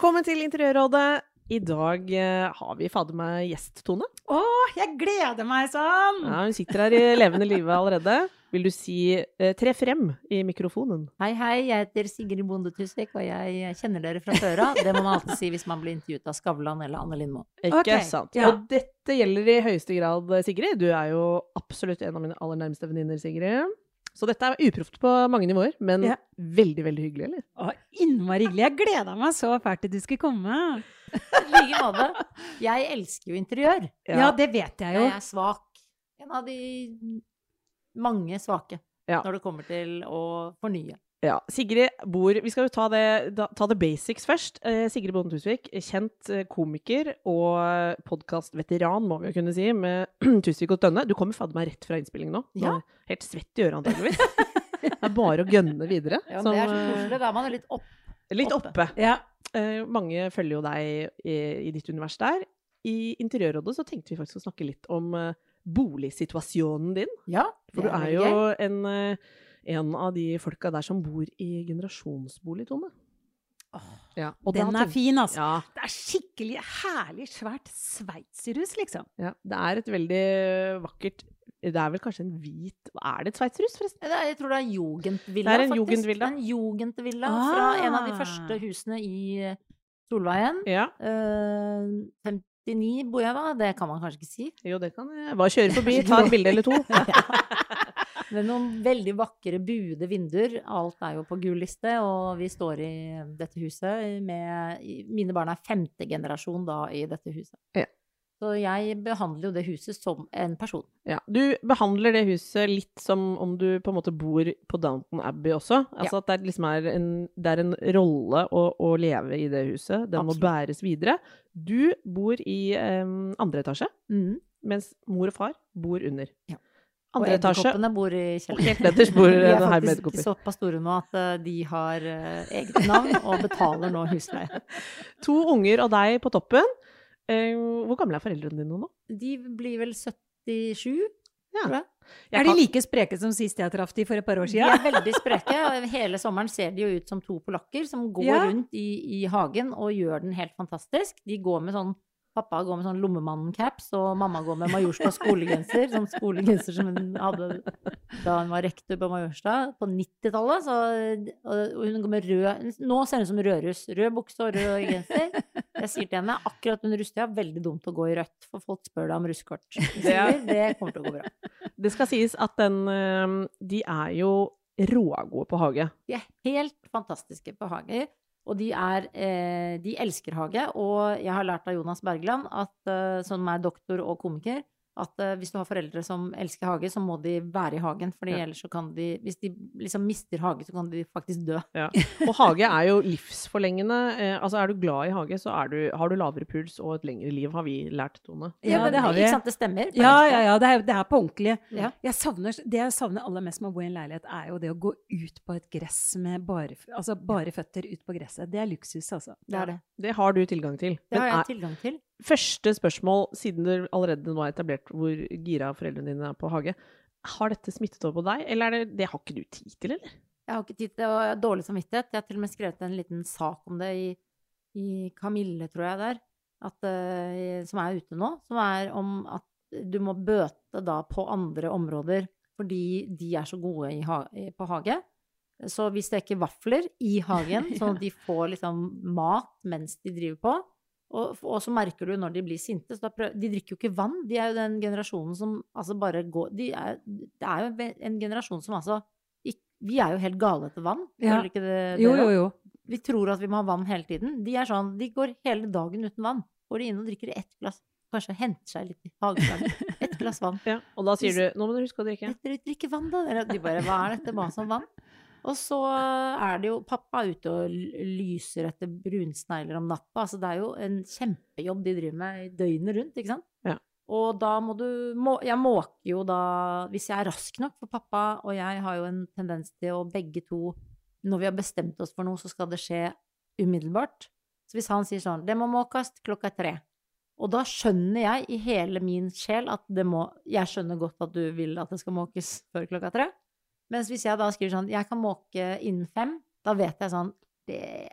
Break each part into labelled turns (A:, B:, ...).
A: Velkommen til Interiørrådet. I dag eh, har vi fader meg gjest, Tone.
B: Å, jeg gleder meg sånn!
A: Ja, hun sitter her i levende live allerede. Vil du si eh, tre frem i mikrofonen?
B: Hei, hei, jeg heter Sigrid Bonde Tusvik, og jeg kjenner dere fra før av. Det må man alltid si hvis man blir intervjuet av Skavlan eller Anne Lindmo.
A: Ikke
B: Ok,
A: sant?
B: ja.
A: Og dette gjelder i høyeste grad Sigrid. Du er jo absolutt en av mine aller nærmeste venninner, Sigrid. Så dette er uproft på mange nivåer, men
B: Ja.
A: veldig, veldig hyggelig, eller?
C: Å, innmari hyggelig. Jeg gleda meg så fælt til du skulle komme.
B: I like måte. Jeg elsker jo interiør.
C: Ja, det vet jeg jo.
B: Jeg er svak. En av de mange svake
A: Ja.
B: når det kommer til å fornye.
A: Ja, Sigrid bor Vi skal jo ta det, da, ta det basics først. Eh, Sigrid Bonde Tusvik, kjent eh, komiker og podkastveteran, må vi jo kunne si, med Tusvik og Tønne. Du kommer fader meg rett fra innspilling nå.
B: Ja.
A: Nå Helt svett i øret, antakeligvis. det er bare å gønne videre.
B: Ja,
A: som,
B: det er så
A: eh,
B: koselig. Da er man er litt opp.
A: litt
B: oppe.
A: oppe.
C: Ja.
A: Eh, mange følger jo deg i, i ditt univers der. I Interiørrådet så tenkte vi faktisk å snakke litt om eh, boligsituasjonen din.
B: Ja,
A: For du er jo en, eh, en av de folka der som bor i generasjonsbolig, Tone. Ja, og
C: Den er fin, altså.
A: Ja,
C: Det er skikkelig herlig, svært sveitserhus, liksom.
A: ja, det er et veldig vakkert Det er vel kanskje en hvit Er det et sveitserhus, forresten?
B: Det er, jeg tror det er Jugendvilla,
A: Det er en
B: faktisk.
A: Jugendvilla.
B: En Jugendvilla fra en av de
C: Ah.
B: første husene i eh, Solveien.
A: Ja.
B: Uh, 59 bor jeg da, det kan man kanskje ikke si.
A: Jo, det kan jeg. Bare kjøre forbi, ta et bilde eller to.
B: Med noen veldig vakre buede vinduer. Alt er jo på gul liste, og vi står i dette huset med Mine barn er femte generasjon da i dette huset.
A: Ja.
B: Så jeg behandler jo det huset som en person.
A: Ja. Du behandler det huset litt som om du på en måte bor på Downton Abbey også. Altså at det liksom er en, det er en rolle å, å leve i det huset. Den må bæres videre. Du bor i um, andre etasje, mens mor og far bor under.
B: Ja.
A: Andre
B: og
A: etasje.
B: edderkoppene bor i
A: Og
B: kjelleren.
A: helt nederst bor
B: De er
A: med
B: faktisk såpass store nå at eh, de har eh, eget navn og betaler nå husleie.
A: To unger og deg på toppen. Eh, hvor gamle er foreldrene dine nå?
B: De blir vel 77,
A: Ja.
B: tror jeg.
A: Jeg
C: er de
A: kan-
C: like spreke som sist jeg traff de for et par år siden?
B: De er veldig spreke. Hele sommeren ser de jo ut som to polakker som går
C: Ja.
B: rundt i, i hagen og gjør den helt fantastisk. De går med sånn Pappa går med sånn lommemannen-caps, og mamma går med Majorstad skolegenser. Sånn skolegenser som hun hadde da hun var rektor på Majorstad på 90-tallet. Og hun går med rød Nå ser hun ut som rødruss. Rød bukse og rød genser. Jeg sier til henne akkurat under russetida, veldig dumt å gå i rødt, for folk spør deg om russekort. Det kommer til å gå bra.
A: Det skal sies at den eh, De er jo rågode på hage.
B: De er helt fantastiske på hage. Og de er eh, De elsker hage. Og jeg har lært av Jonas Bergland, at, eh, som er doktor og komiker, at eh, hvis du har foreldre som elsker hage, så må de være i hagen. For
A: Ja.
B: ellers så kan de Hvis de liksom mister hage, så kan de faktisk dø.
A: Ja. Og hage er jo livsforlengende. Eh, altså er du glad i hage, så er du, har du lavere puls og et lengre liv, har vi lært, Tone.
C: Ja,
B: men
C: det har vi.
B: Ikke sant, det stemmer.
C: Ja, ja, ja. Det er, det er på ordentlig.
B: Ja.
C: Jeg savner, det jeg savner aller mest med å bo i en leilighet, er jo det å gå ut på et gress med bare, altså bare føtter ut på gresset. Det er luksus, altså.
B: Det er det.
A: Det har du tilgang til.
B: Det har jeg tilgang til.
A: Første spørsmål, siden du allerede nå har etablert hvor gira foreldrene dine er på hage. Har dette smittet over på deg, eller er det, det har ikke du tid til, eller?
B: Jeg har ikke tid til det, og jeg har dårlig samvittighet. Jeg har til og med skrevet en liten sak om det i, i Kamille, tror jeg det er, at, eh, som er ute nå. Som er om at du må bøte da på andre områder fordi de er så gode i ha på hage. Så vi steker vafler i hagen, sånn at de får liksom mat mens de driver på. Og, og så merker du når de blir sinte. Så da prøv, de drikker jo ikke vann. De er jo den generasjonen som altså bare går de er, Det er jo en generasjon som altså Vi er jo helt gale etter vann.
C: Ja.
B: Ikke det
C: Jo, jo, jo.
B: Vi tror at vi må ha vann hele tiden. De er sånn, de går hele dagen uten vann. Går de inn og drikker ett glass. kanskje henter seg litt i hageplanen. Et glass vann.
A: Ja. Og da sier du 'nå må du huske å drikke'.
B: Dere drikker vann, da. De bare 'hva er dette, bare som vann'? Og så er det jo Pappa er ute og lyser etter brunsnegler om natta. Altså det er jo en kjempejobb de driver med døgnet rundt, ikke sant?
A: Ja.
B: Og da må du må, Jeg måker jo da Hvis jeg er rask nok, for pappa og jeg har jo en tendens til å begge to Når vi har bestemt oss for noe, så skal det skje umiddelbart. Så hvis han sier sånn 'Det må måkes klokka tre', og da skjønner jeg i hele min sjel at det må Jeg skjønner godt at du vil at det skal måkes før klokka tre. Mens hvis jeg da skriver sånn 'Jeg kan måke innen fem', da vet jeg sånn Det,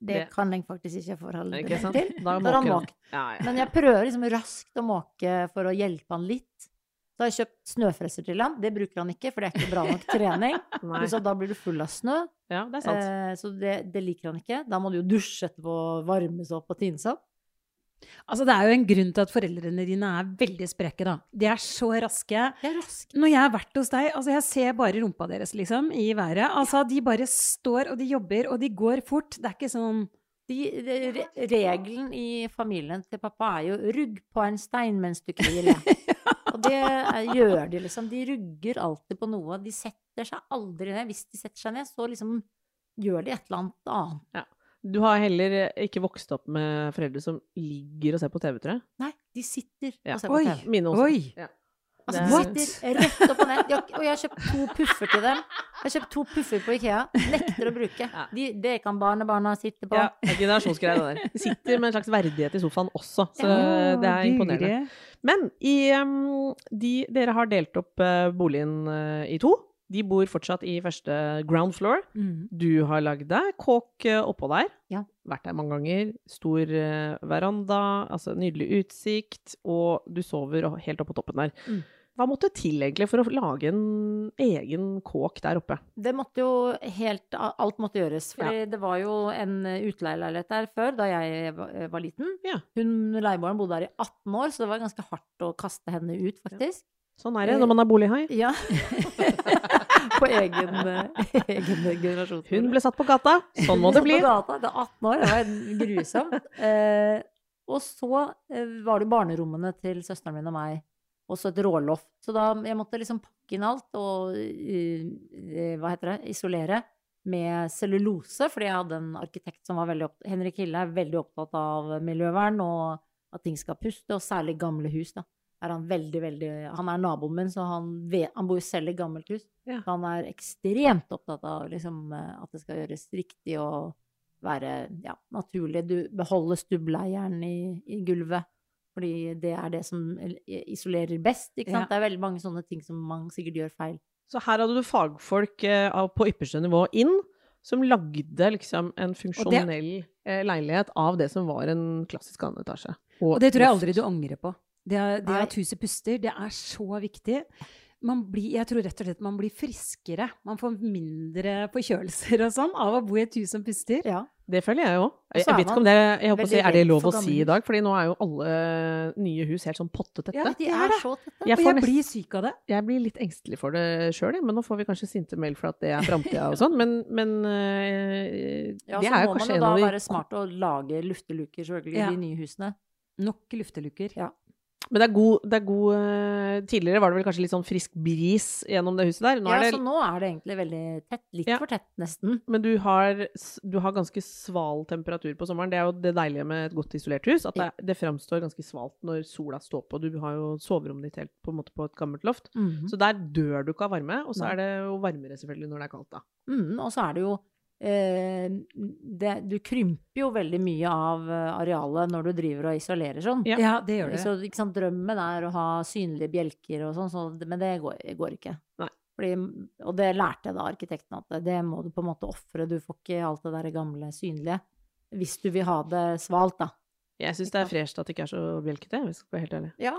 B: det,
A: Det-
B: kan jeg faktisk ikke forholde meg til.
A: Da
B: har han måkt.
A: Ja, ja.
B: Men jeg prøver liksom raskt å måke for å hjelpe han litt. Så har jeg kjøpt snøfreser til han. Det bruker han ikke, for det er ikke bra nok trening. Så da blir du full av snø.
A: ja, det er sant.
B: Eh, så det, det liker han ikke. Da må du jo dusje etterpå, varmes opp og tines opp.
C: Altså, det er jo en grunn til at foreldrene dine er veldig spreke, da. De er så raske.
B: Er raskt.
C: Når jeg har vært hos deg, altså jeg ser bare rumpa deres, liksom, i været. Altså, de bare står, og de jobber, og de går fort. Det er ikke sånn
B: De, de, re- regelen i familien til pappa er jo 'rugg på en stein mens du hviler'. Og det er, gjør de, liksom. De rugger alltid på noe. De setter seg aldri ned. Hvis de setter seg ned, så liksom gjør de et eller annet annet.
A: Du har heller ikke vokst opp med foreldre som ligger og ser på TV, tror jeg.
B: Nei, de sitter
A: Ja.
B: og ser på
C: Oi!
B: TV.
A: Mine også.
C: Oi!
A: Ja.
B: Altså,
A: Det-
B: de sitter rett opp og ned. De har, og jeg har kjøpt to puffer til dem. Jeg har kjøpt to puffer på Ikea. Nekter å bruke.
A: Ja.
B: De, det kan barnebarna sitte på.
A: Ja, det er generasjonsgreier, det der. De sitter med en slags verdighet i sofaen også, så
C: ja,
A: det er imponerende. Men i, um, de, dere har delt opp eh, boligen eh, i to. De bor fortsatt i første ground floor.
C: Mm.
A: Du har lagd deg kåk eh, oppå der.
B: Ja.
A: Vært der mange ganger. Stor eh, veranda, altså nydelig utsikt, og du sover helt oppå toppen der.
B: Mm.
A: Hva måtte til egentlig for å lage en egen kåk der oppe?
B: Det måtte jo helt Alt måtte gjøres. For det var jo en utleieleilighet der før, da jeg var var liten.
A: Ja.
B: Hun leieboeren bodde der i 18 år, så det var ganske hardt å kaste henne ut, faktisk.
A: Sånn er det når man er bolighai.
B: Ja. På egen, eh, egen generasjon.
A: Hun ble satt på gata. Sånn må det bli.
B: På gata, det er 18 år, det var grusomt. Eh, og så eh, var det barnerommene til søsteren min og meg, og så et råloft. Så da jeg måtte liksom pakke inn alt og eh, eh, hva heter det, isolere med cellulose, fordi jeg hadde en arkitekt som var veldig opptatt Henrik Hille er veldig opptatt av miljøvern og at ting skal puste, og særlig gamle hus, da. Er han veldig, veldig Han er naboen min, så han, vet, han bor jo selv i gammelt hus.
A: Ja.
B: Han er ekstremt opptatt av liksom, eh, at det skal gjøres riktig og være ja, naturlig. Du beholder stubbleieren i, i gulvet, fordi det er det som isolerer best. Ikke sant?
C: Ja.
B: Det er veldig mange sånne ting som man sikkert gjør feil.
A: Så her hadde du fagfolk eh, på ypperste nivå inn, som lagde liksom en funksjonell eh, leilighet av det som var en klassisk annen etasje.
C: Og det tror jeg aldri du angrer på. Det, det at huset puster, det er så viktig. Man blir, jeg tror rett og slett man blir friskere. Man får mindre forkjølelser og sånn av å bo i et hus som puster.
B: Ja.
A: Det føler jeg òg. Jeg,
B: så
A: jeg vet ikke om det jeg håper å si, Er det lov å si i dag? Fordi nå er jo alle nye hus helt sånn pottetette.
B: ja, de
C: er
B: så tette.
A: Jeg
C: jeg blir syk av det.
A: Jeg blir litt engstelig for det sjøl, men nå får vi kanskje sinte mail for at det er framtida og sånn. Men, men øh,
B: Ja,
A: det
B: så
A: er jo
B: må man jo da være smart og lage lufteluker, selvfølgelig,
C: Ja.
B: i de nye husene.
C: Nok lufteluker.
B: Ja.
A: Men det er god, det er god øh, Tidligere var det vel kanskje litt sånn frisk bris gjennom det huset der. Nå
B: ja,
A: det,
B: så nå er det egentlig veldig tett. Litt
A: Ja.
B: for tett, nesten.
A: men du har, du har ganske sval temperatur på sommeren. Det er jo det deilige med et godt isolert hus. At det, det framstår ganske svalt når sola står på. Du har jo soverommet ditt helt på en måte på et gammelt loft.
B: Mhm.
A: Så der dør du ikke av varme. Og så er det jo varmere selvfølgelig når det er kaldt, da.
B: Mm, og så er det jo eh, det, Du krymper jo veldig mye av eh, arealet når du driver og isolerer sånn.
A: Ja.
C: Det gjør det.
B: Så ikke sant, drømmen er å ha synlige bjelker og sånn, så, men det går, går ikke.
A: Nei.
B: Fordi, og det lærte da arkitekten, at det, det må du på en måte ofre. Du får ikke alt det der gamle synlige. Hvis du vil ha det svalt, da.
A: Jeg syns det er fresht at det ikke er så bjelkete, hvis jeg skal være helt ærlig.
B: Ja,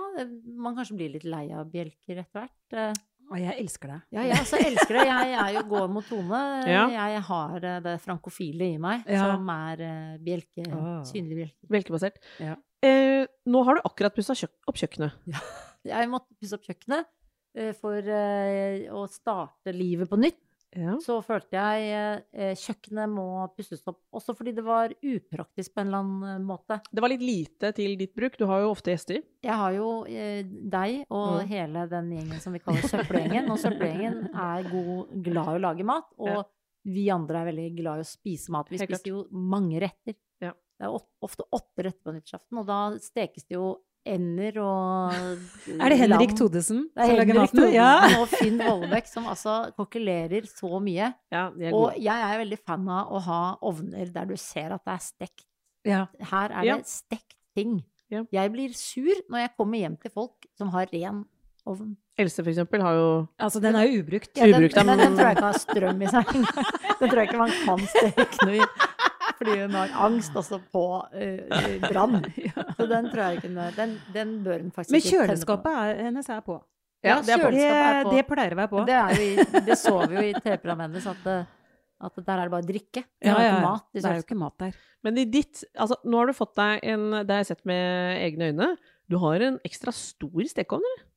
B: man kanskje blir litt lei av bjelker etter hvert.
C: Og jeg elsker det.
B: Ja, jeg også elsker det. Jeg er jo går mot tone.
A: Ja.
B: Jeg har eh, det frankofile i meg,
C: Ja.
B: som er eh, bjelke,
C: Ah.
B: synlig bjelke.
A: Bjelkebasert.
C: Ja.
A: Eh, nå har du akkurat pussa kjøk opp kjøkkenet.
B: Jeg måtte pusse opp kjøkkenet eh, for eh, å starte livet på nytt.
A: Ja.
B: så følte jeg eh, kjøkkenet må pusses opp. Også fordi det var upraktisk på en eller annen eh, måte.
A: Det var litt lite til ditt bruk. Du har jo ofte gjester.
B: Jeg har jo eh, deg og
A: Mm.
B: hele den gjengen som vi kaller søppelgjengen. Og søppelgjengen er god, glad i å lage mat, og
A: Ja.
B: vi andre er veldig glad i å spise mat. Vi spiser jo mange retter.
A: Ja.
B: Det er ofte åtte retter på nyttårsaften, og da stekes det jo ender og
C: Er det Henrik. Thodesen
B: Det er
C: som lager maten? Ja.
B: og Finn Vollebekk som altså kokkelerer så mye.
A: Ja, er
B: Og jeg er veldig fan av å ha ovner der du ser at det er stekt.
C: ja.
B: Her er
A: Ja.
B: det stekt ting.
A: Ja.
B: Jeg blir sur når jeg kommer hjem til folk som har ren ovn.
A: Else, for eksempel, har jo
C: Altså, den er jo ubrukt.
B: Ja, den,
A: Ubrukt,
B: den,
A: men-
B: den tror jeg ikke har strøm i seg. Den tror jeg ikke man kan steke noe i. Fordi hun har angst også på uh, brann. Så den tror jeg ikke den, den bør hun faktisk
C: Men
B: ikke tenne på.
C: kjøleskapet er, hennes er på.
B: Ja,
A: det er på.
C: Det, det pleier å være på.
B: Det, er jo i, det så vi jo i TV-programmet hennes, at, det- at der er det bare drikke. Det
C: Ja,
B: er
C: ja,
B: ikke
C: ja.
B: mat
C: Det er jo ikke mat der.
A: Men i ditt Altså, nå har du fått deg en Det har jeg sett med egne øyne. Du har en ekstra stor stekeovn, eller?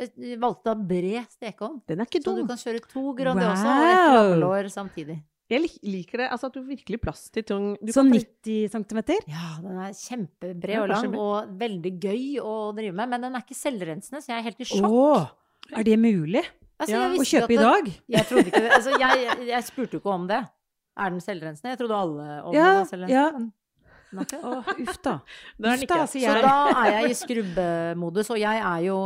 B: Jeg valgte av bred stekeovn.
A: Den er ikke dum.
B: Så du kan kjøre to Grandiosa og et
C: Wow!
B: samtidig.
A: Jeg liker det. Altså at du virkelig har plass til tung du kan-
C: 90 cm?
B: Ja, den er kjempebred og lang, og veldig gøy å drive med. Men den er ikke selvrensende, så jeg er helt i sjokk.
C: Å! Er det mulig
B: Altså,
A: Ja,
C: å kjøpe det,
B: i
C: dag?
B: Jeg trodde ikke det. Altså, jeg, jeg, spurte jo ikke om det. Er den selvrensende? Jeg trodde alle om
C: Ja,
B: var selvrensende.
C: ja. Å, uff da.
A: Det
C: Uff da, sier
B: Så da er jeg i skrubbemodus, og jeg er jo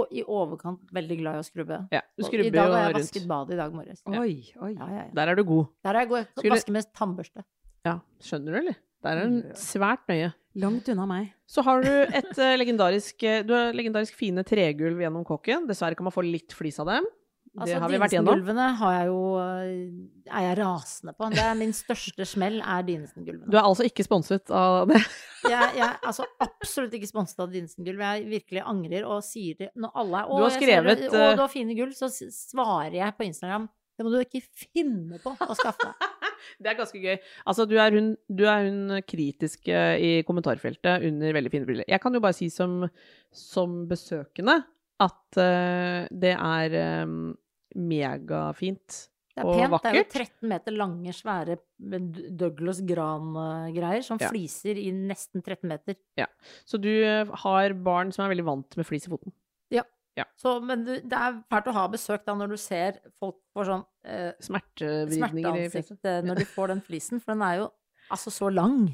B: og i overkant veldig glad i å skrubbe.
A: Ja, du
B: Og I dag har jeg vasket badet i dag morges.
C: Oi, oi.
B: Ja, ja, ja.
A: Der er du god.
B: Der er jeg god. Jeg
A: Skulle-
B: vasker med tannbørste.
A: Ja, skjønner du, eller? Der er den svært nøye.
C: Langt unna meg.
A: Så har du et uh, legendarisk eh, Du har legendarisk fine tregulv gjennom kåken. Dessverre kan man få litt flis av dem. Det
B: Altså,
A: har vi vært gjennom.
B: Dinesen-gulvene har jeg jo øh, Er jeg rasende på. Det er min største smell, er Dinesen-gulvene.
A: Du er altså ikke sponset av det.
B: Jeg, jeg er altså absolutt ikke sponset av Dinesen-gulv. Jeg virkelig angrer og sier det når alle er
A: Du har
B: skrevet, ser det,
A: eh,
B: Å, du har fine gulv. Så svarer jeg på Instagram. Det må du ikke finne på å skaffe deg.
A: Det er ganske gøy. Altså, du er hun, du er hun kritiske i kommentarfeltet under veldig fine briller. Jeg kan jo bare si som, som besøkende at uh, det er um, megafint.
B: Det er
A: Og
B: pent. Det er jo 13 meter lange, svære Douglas Gran-greier som
A: Ja.
B: fliser i nesten 13 meter. Ja.
A: Så du eh, har barn som er veldig vant med flis i foten.
B: Så, men du, det er fælt å ha besøk da når du ser folk får sånn eh,
A: Smertevridninger i fjeset.
B: eh, når de får den flisen, for den er jo altså så lang.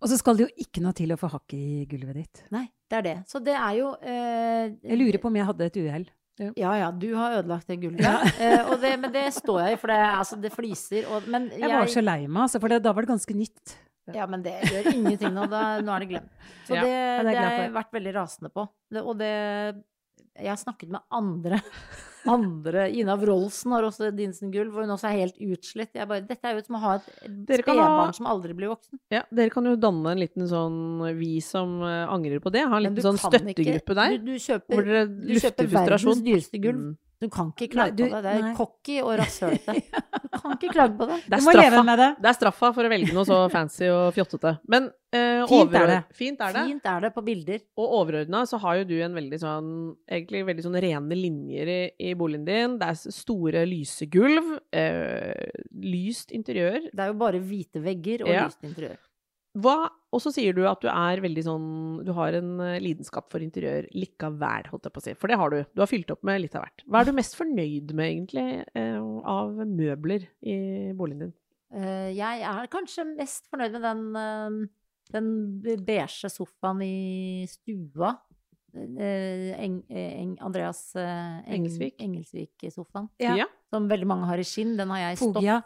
C: Og så skal det jo ikke noe til å få hakk i gulvet ditt.
B: Nei, det er det. Så det er jo eh,
C: Jeg lurer på om jeg hadde et uhell.
B: Ja ja, du har ødelagt det gulvet. Eh, og det, men det står jeg i, for det, altså, det fliser og Men
C: Jeg var så lei meg, altså, for det, da var det ganske nytt.
B: Ja, men det gjør ingenting nå. Da, nå er det glemt. Så
A: Ja,
B: det,
C: det
B: det
C: jeg
B: har jeg vært veldig rasende på. Det, og det Jeg har snakket med andre. Andre Ina Wroldsen har også Dinsen-gulv, hvor hun også er helt utslitt. Jeg bare, Dette er jo som å ha et
A: Dere
B: spedbarn som aldri blir voksen.
A: Ja, dere kan jo danne en liten sånn Vi som eh, angrer på det, ha en liten sånn
B: støttegruppe ikke-
A: der.
B: Du, du
A: Hvor
B: kjøper,
A: frustrasjon.
B: du kjøper verdens dyreste gulv.
A: Mm.
B: Du kan ikke klage
C: Nei, du-
B: på det. Det er cocky og rasshølete. Du kan ikke klage på det.
A: Det
C: Du
A: må
C: må leve med det.
A: Det er straffa for å velge noe så fancy og fjottete. Men eh,
C: Fint er det.
A: Fint er det.
B: Fint er det på bilder.
A: Og overordna så har jo du en veldig sånn Egentlig veldig sånn rene linjer i, i boligen din. Det er store, lyse gulv. Eh, lyst interiør.
B: Det er jo bare hvite vegger og
A: Ja.
B: lyst interiør.
A: Hva Og så sier du at du er veldig sånn Du har en eh, lidenskap for interiør likevel, holdt jeg på å si. For det har du. Du har fylt opp med litt av hvert. Hva er du mest fornøyd med, egentlig, eh, av møbler i boligen din?
B: Eh, jeg er kanskje mest fornøyd med den, den beige sofaen i stua. Eh, Eng, Eng, Andreas Eng,
A: Engelsvik.
B: Engelsvik-sofaen.
C: Ja.
B: Som veldig mange har i skinn. Den har jeg
C: Fogia.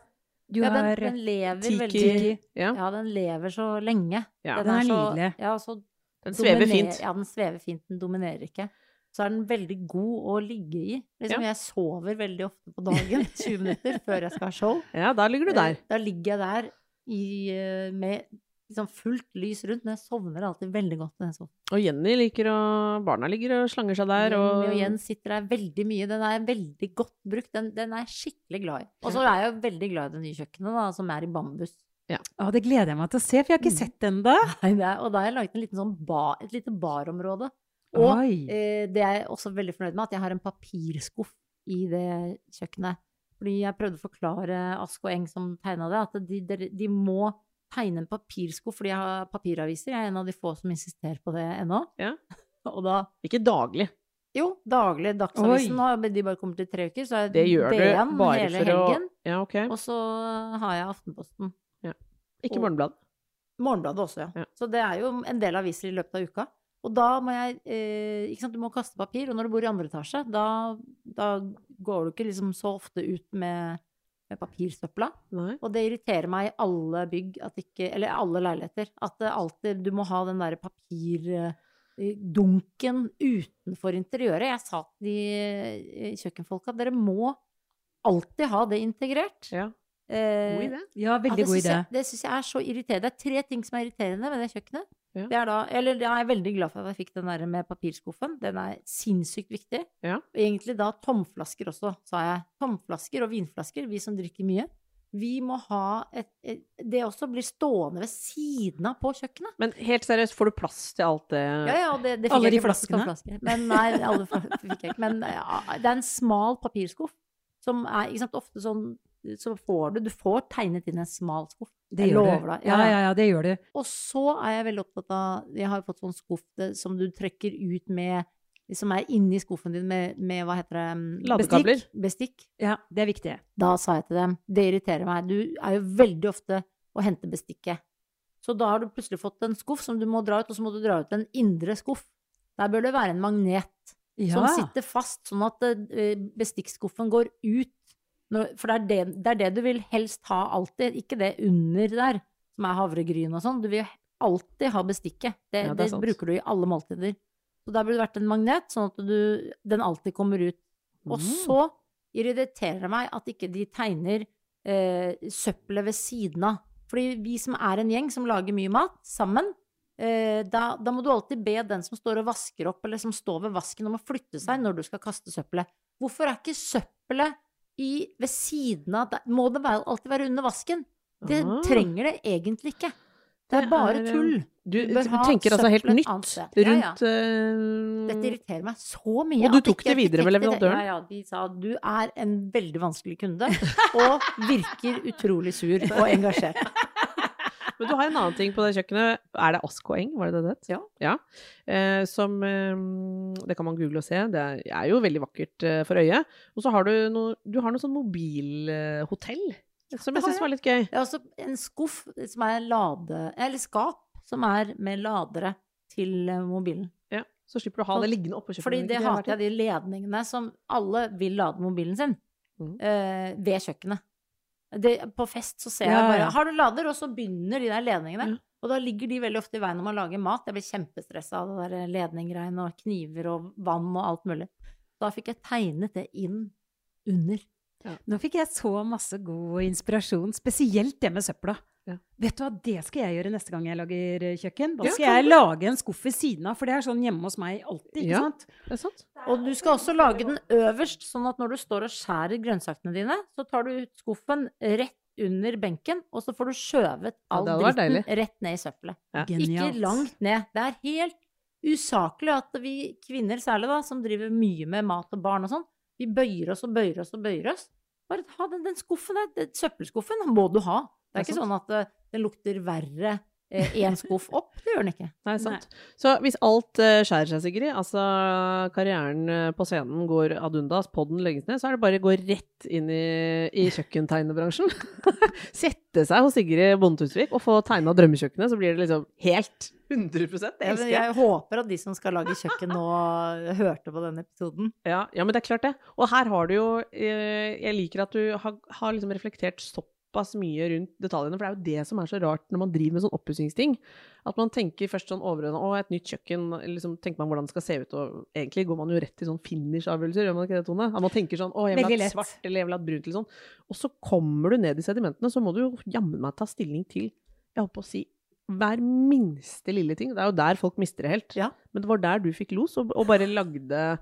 C: Du
B: ja, den,
C: har
B: den lever
A: Tiki.
B: veldig
A: Ja.
B: Ja, den lever så lenge.
A: Ja.
C: Den er
B: er
C: nydelig.
B: Ja, så
A: Den svever fint.
B: Ja, den svever fint. Den dominerer ikke. Så er den veldig god å ligge i. Liksom. Jeg sover veldig ofte på dagen, 20 minutter før jeg skal ha show.
A: Ja, da ligger du der.
B: Eh, Da ligger jeg der i, eh, med liksom fullt lys rundt, men jeg sovner alltid veldig godt når jeg sover.
A: Og Jenny liker å Barna ligger og slanger seg der. Og,
B: Jenny og Jens sitter der veldig mye. Den er veldig godt brukt. Den, den er jeg skikkelig glad i. Og så er jeg veldig glad i det nye kjøkkenet, da, som er i bambus.
C: Å, det gleder jeg meg til å se, for jeg har ikke
B: Mm.
C: sett den ennå.
B: Og da har jeg laget en liten sånn ba, et lite barområde. Og eh, det er jeg også veldig fornøyd med, at jeg har en papirskuff i det kjøkkenet. Fordi jeg prøvde å forklare Ask og Eng som tegna det, at de, de, de må tegne en papirsko fordi jeg har papiraviser. Jeg er en av de få som insisterer på det ennå.
A: Ja.
B: Og da
A: Ikke daglig.
B: Jo, daglig Dagsavisen. Nå de bare kommer til tre uker, så er
A: Det
B: DN
A: du bare
B: hele
A: for
B: helgen.
A: å Ja, okay.
B: Og så har jeg Aftenposten.
A: Ikke
B: og-
A: Morgenbladet.
B: Morgenbladet også, ja.
A: Ja.
B: Så det er jo en del aviser i løpet av uka. Og da må jeg eh, Ikke sant, du må kaste papir. Og når du bor i andre etasje, da, da går du ikke liksom så ofte ut med papirsøpla.
A: Nei.
B: Og det irriterer meg i alle bygg, at ikke, eller alle leiligheter, at alltid Du må ha den derre papirdunken utenfor interiøret. Jeg sa til de eh, kjøkkenfolka at dere må alltid ha det integrert.
A: Ja.
B: Eh,
A: God idé.
C: Ja,
B: ja,
C: veldig
B: det
C: god idé.
B: jeg, det syns jeg er så irriterende. Det er tre ting som er irriterende med det kjøkkenet.
A: Ja.
B: Det er da, eller jeg er veldig glad for at jeg fikk den der med papirskuffen. Den er sinnssykt viktig.
A: Ja.
B: Og egentlig da tomflasker også, sa jeg. Tomflasker og vinflasker, vi som drikker mye. Vi må ha et, et Det også blir stående ved siden av på kjøkkenet.
A: Men helt seriøst, får du plass til alt det?
B: Ja, ja, det, det fikk
C: Alle
B: jeg
C: de
B: ikke plass til
C: flaskene?
B: tomflasker. Men nei, alle fikk jeg ikke. Men ja, det er en smal papirskuff som er ikke sant, ofte sånn så får du Du får tegnet inn en smal skuff.
C: Det
B: Jeg
C: gjør du. Ja, ja, ja, det gjør du.
B: Og så er jeg veldig opptatt av Jeg har fått sånn skuff som du trekker ut med Som er inni skuffen din med, med hva heter det mm,
A: Ladekabler.
B: Bestikk. Bestikk.
C: Ja, det er viktig.
B: Da sa jeg til dem Det irriterer meg. Du er jo veldig ofte å hente bestikket. Så da har du plutselig fått en skuff som du må dra ut, og så må du dra ut en indre skuff. Der bør det være en magnet
C: Ja.
B: som sitter fast, sånn at eh, bestikkskuffen går ut. For det er det, det er det du vil helst ha alltid, ikke det under der, som er havregryn og sånn. Du vil alltid ha bestikket. Det,
A: Ja, det
B: det, bruker du i alle måltider. Så der burde det vært en magnet, sånn at du, den alltid kommer ut. Og
A: Mm.
B: så irriterer det meg at ikke de tegner eh, søppelet ved siden av. Fordi vi som er en gjeng som lager mye mat sammen, eh, da, da må du alltid be den som står og vasker opp, eller som står ved vasken, om å flytte seg når du skal kaste søppelet. Hvorfor er ikke søppelet i, ved siden av der? Må det være, alltid være under vasken? Det
A: Ah.
B: trenger det egentlig ikke. Det er bare
A: eh,
B: tull.
A: Du,
B: Du
A: tenker altså helt nytt
B: annet. Ja, ja.
A: rundt eh,
B: Dette irriterer meg så mye.
A: Og du tok det videre med leverandøren?
B: Ja, ja. De sa du er en veldig vanskelig kunde, og virker utrolig sur og engasjert.
A: Men du har en annen ting på det kjøkkenet. Er det Ask og Eng, var det det det het?
B: Ja.
A: Eh, som eh, Det kan man google og se. Det er, jo veldig vakkert eh, for øyet. Og så har du noe Du har noe sånn mobilhotell som jeg syns var litt gøy.
B: Ja, en skuff som er lade... Eller skap som er med ladere til eh, mobilen.
A: Ja, så slipper du å ha det liggende oppå kjøkkenet.
B: Fordi det hater jeg, de ledningene som alle vil lade mobilen sin
A: mm.
B: eh, ved kjøkkenet. Det, på fest så ser
C: Ja,
B: jeg bare. Har du lader? Og så begynner de der ledningene.
A: Ja.
B: Og da ligger de veldig ofte i veien når man lager mat. Jeg blir kjempestressa av det der ledninggreiene og kniver og vann og alt mulig. Da fikk jeg tegnet det inn under.
C: Nå fikk jeg så masse god inspirasjon, spesielt det med søpla.
A: Ja.
C: Vet du hva, det skal jeg gjøre neste gang jeg lager eh, kjøkken. Da skal jeg lage en skuff ved siden av, for det er sånn hjemme hos meg alltid, ikke
A: Ja.
C: sant?
A: Det er sant?
B: Og du skal også lage den øverst, sånn at når du står og skjærer grønnsakene dine, så tar du ut skuffen rett under benken, og så får du skjøvet all
A: ja,
B: dritten rett ned i søppelet.
A: Ja.
B: Ikke langt ned. Det er helt usaklig at vi kvinner særlig, da, som driver mye med mat og barn og sånn, vi bøyer oss og bøyer oss og bøyer oss. Bare ha den, den skuffen der, den søppelskuffen må du ha. Det er
A: Det er
B: ikke
A: sant.
B: sånn at det den lukter verre én skuff opp. Det gjør den ikke.
A: Nei, sant. Så hvis alt eh, skjærer seg, Sigrid, altså karrieren eh, på scenen går ad undas, podden legges ned, så er det bare å gå rett inn i, i kjøkkentegnebransjen. Sette seg hos Sigrid Bonde Tusvik og få tegna drømmekjøkkenet, så blir det liksom helt 100 Det elsker jeg.
B: jeg håper at de som skal lage kjøkken nå, hørte på denne episoden.
A: Ja, ja, men det er klart det. Og her har du jo eh, Jeg liker at du har, har liksom reflektert såpass mye rundt detaljene, for det er jo det som er så rart når man driver med sånn oppussingsting. At man tenker først sånn overordna Å, et nytt kjøkken. Liksom tenker man hvordan det skal se ut, og egentlig går man jo rett til sånn finish-avgjørelser, gjør man ikke det, Tone? At man tenker sånn Å, jeg vil ha svart, eller jeg vil ha brunt, eller sånn. Og så kommer du ned i sedimentene, så må du jo jammen meg ta stilling til Jeg holdt på å si hver minste lille ting. Det er jo der folk mister det helt.
B: Ja.
A: Men det var der du fikk los, og, og bare lagde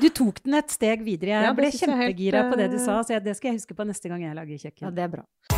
C: Du tok den et steg videre. Jeg
A: Ja,
C: ble kjempegira på det du
A: eh,
C: sa, så det skal jeg huske på neste gang jeg lager kjøkken.
B: Ja, det er bra.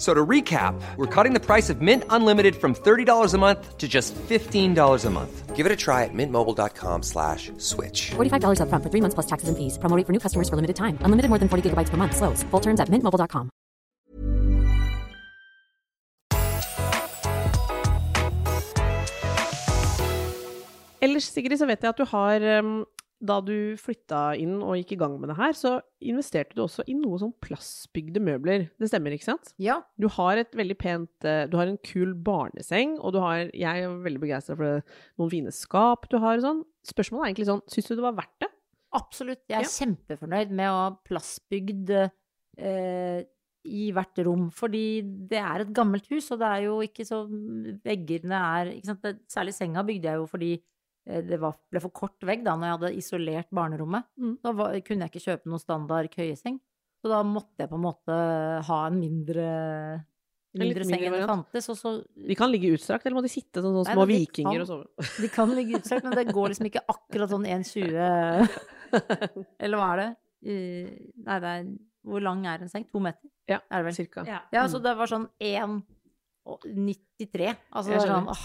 D: F- So to recap, we're cutting the price of Mint Unlimited from $30 a month to just $15 a month. Give it a try at mintmobile.com slash switch.
E: $45 upfront for three months plus taxes and fees. Promo for new customers for limited time. Unlimited more than 40 gigabytes per month. Slows. Full terms at mintmobile.com.
A: Ellers, Sigrid, så vet jeg at du har um, Da du flytta inn og gikk i gang med det her, så investerte du også i noe sånn plastbygde møbler. Det stemmer, ikke sant?
B: Ja.
A: Du har et veldig pent eh, Du har en kul barneseng, og du har Jeg er veldig begeistra for det, noen fine skap du har og sånn. Spørsmålet er egentlig sånn Syns du det var verdt det?
B: Absolutt. Jeg er
A: Ja.
B: kjempefornøyd med å ha plastbygd eh, i hvert rom. Fordi det er et gammelt hus, og det er jo ikke så Veggene er ikke sant? Særlig senga bygde jeg jo fordi det var, ble for kort vegg da når jeg hadde isolert barnerommet.
A: Mm.
B: Da var, kunne jeg ikke kjøpe noen standard køyeseng. Så da måtte jeg på en måte ha en mindre,
A: En
B: mindre seng enn det fantes. Så
A: De kan ligge utstrakt, eller må de sitte sånn, sånn
B: Nei,
A: små
B: de
A: vikinger
B: kan-
A: og sove?
B: De kan ligge utstrakt, men det går liksom ikke akkurat sånn 1,20 Eller hva er det? Eh, Nei, det er Hvor lang er en seng? To meter?
A: Ja,
B: Er det vel?
A: cirka.
C: Ja.
B: Ja, så det var sånn 1,93. Altså, det er sånn åh,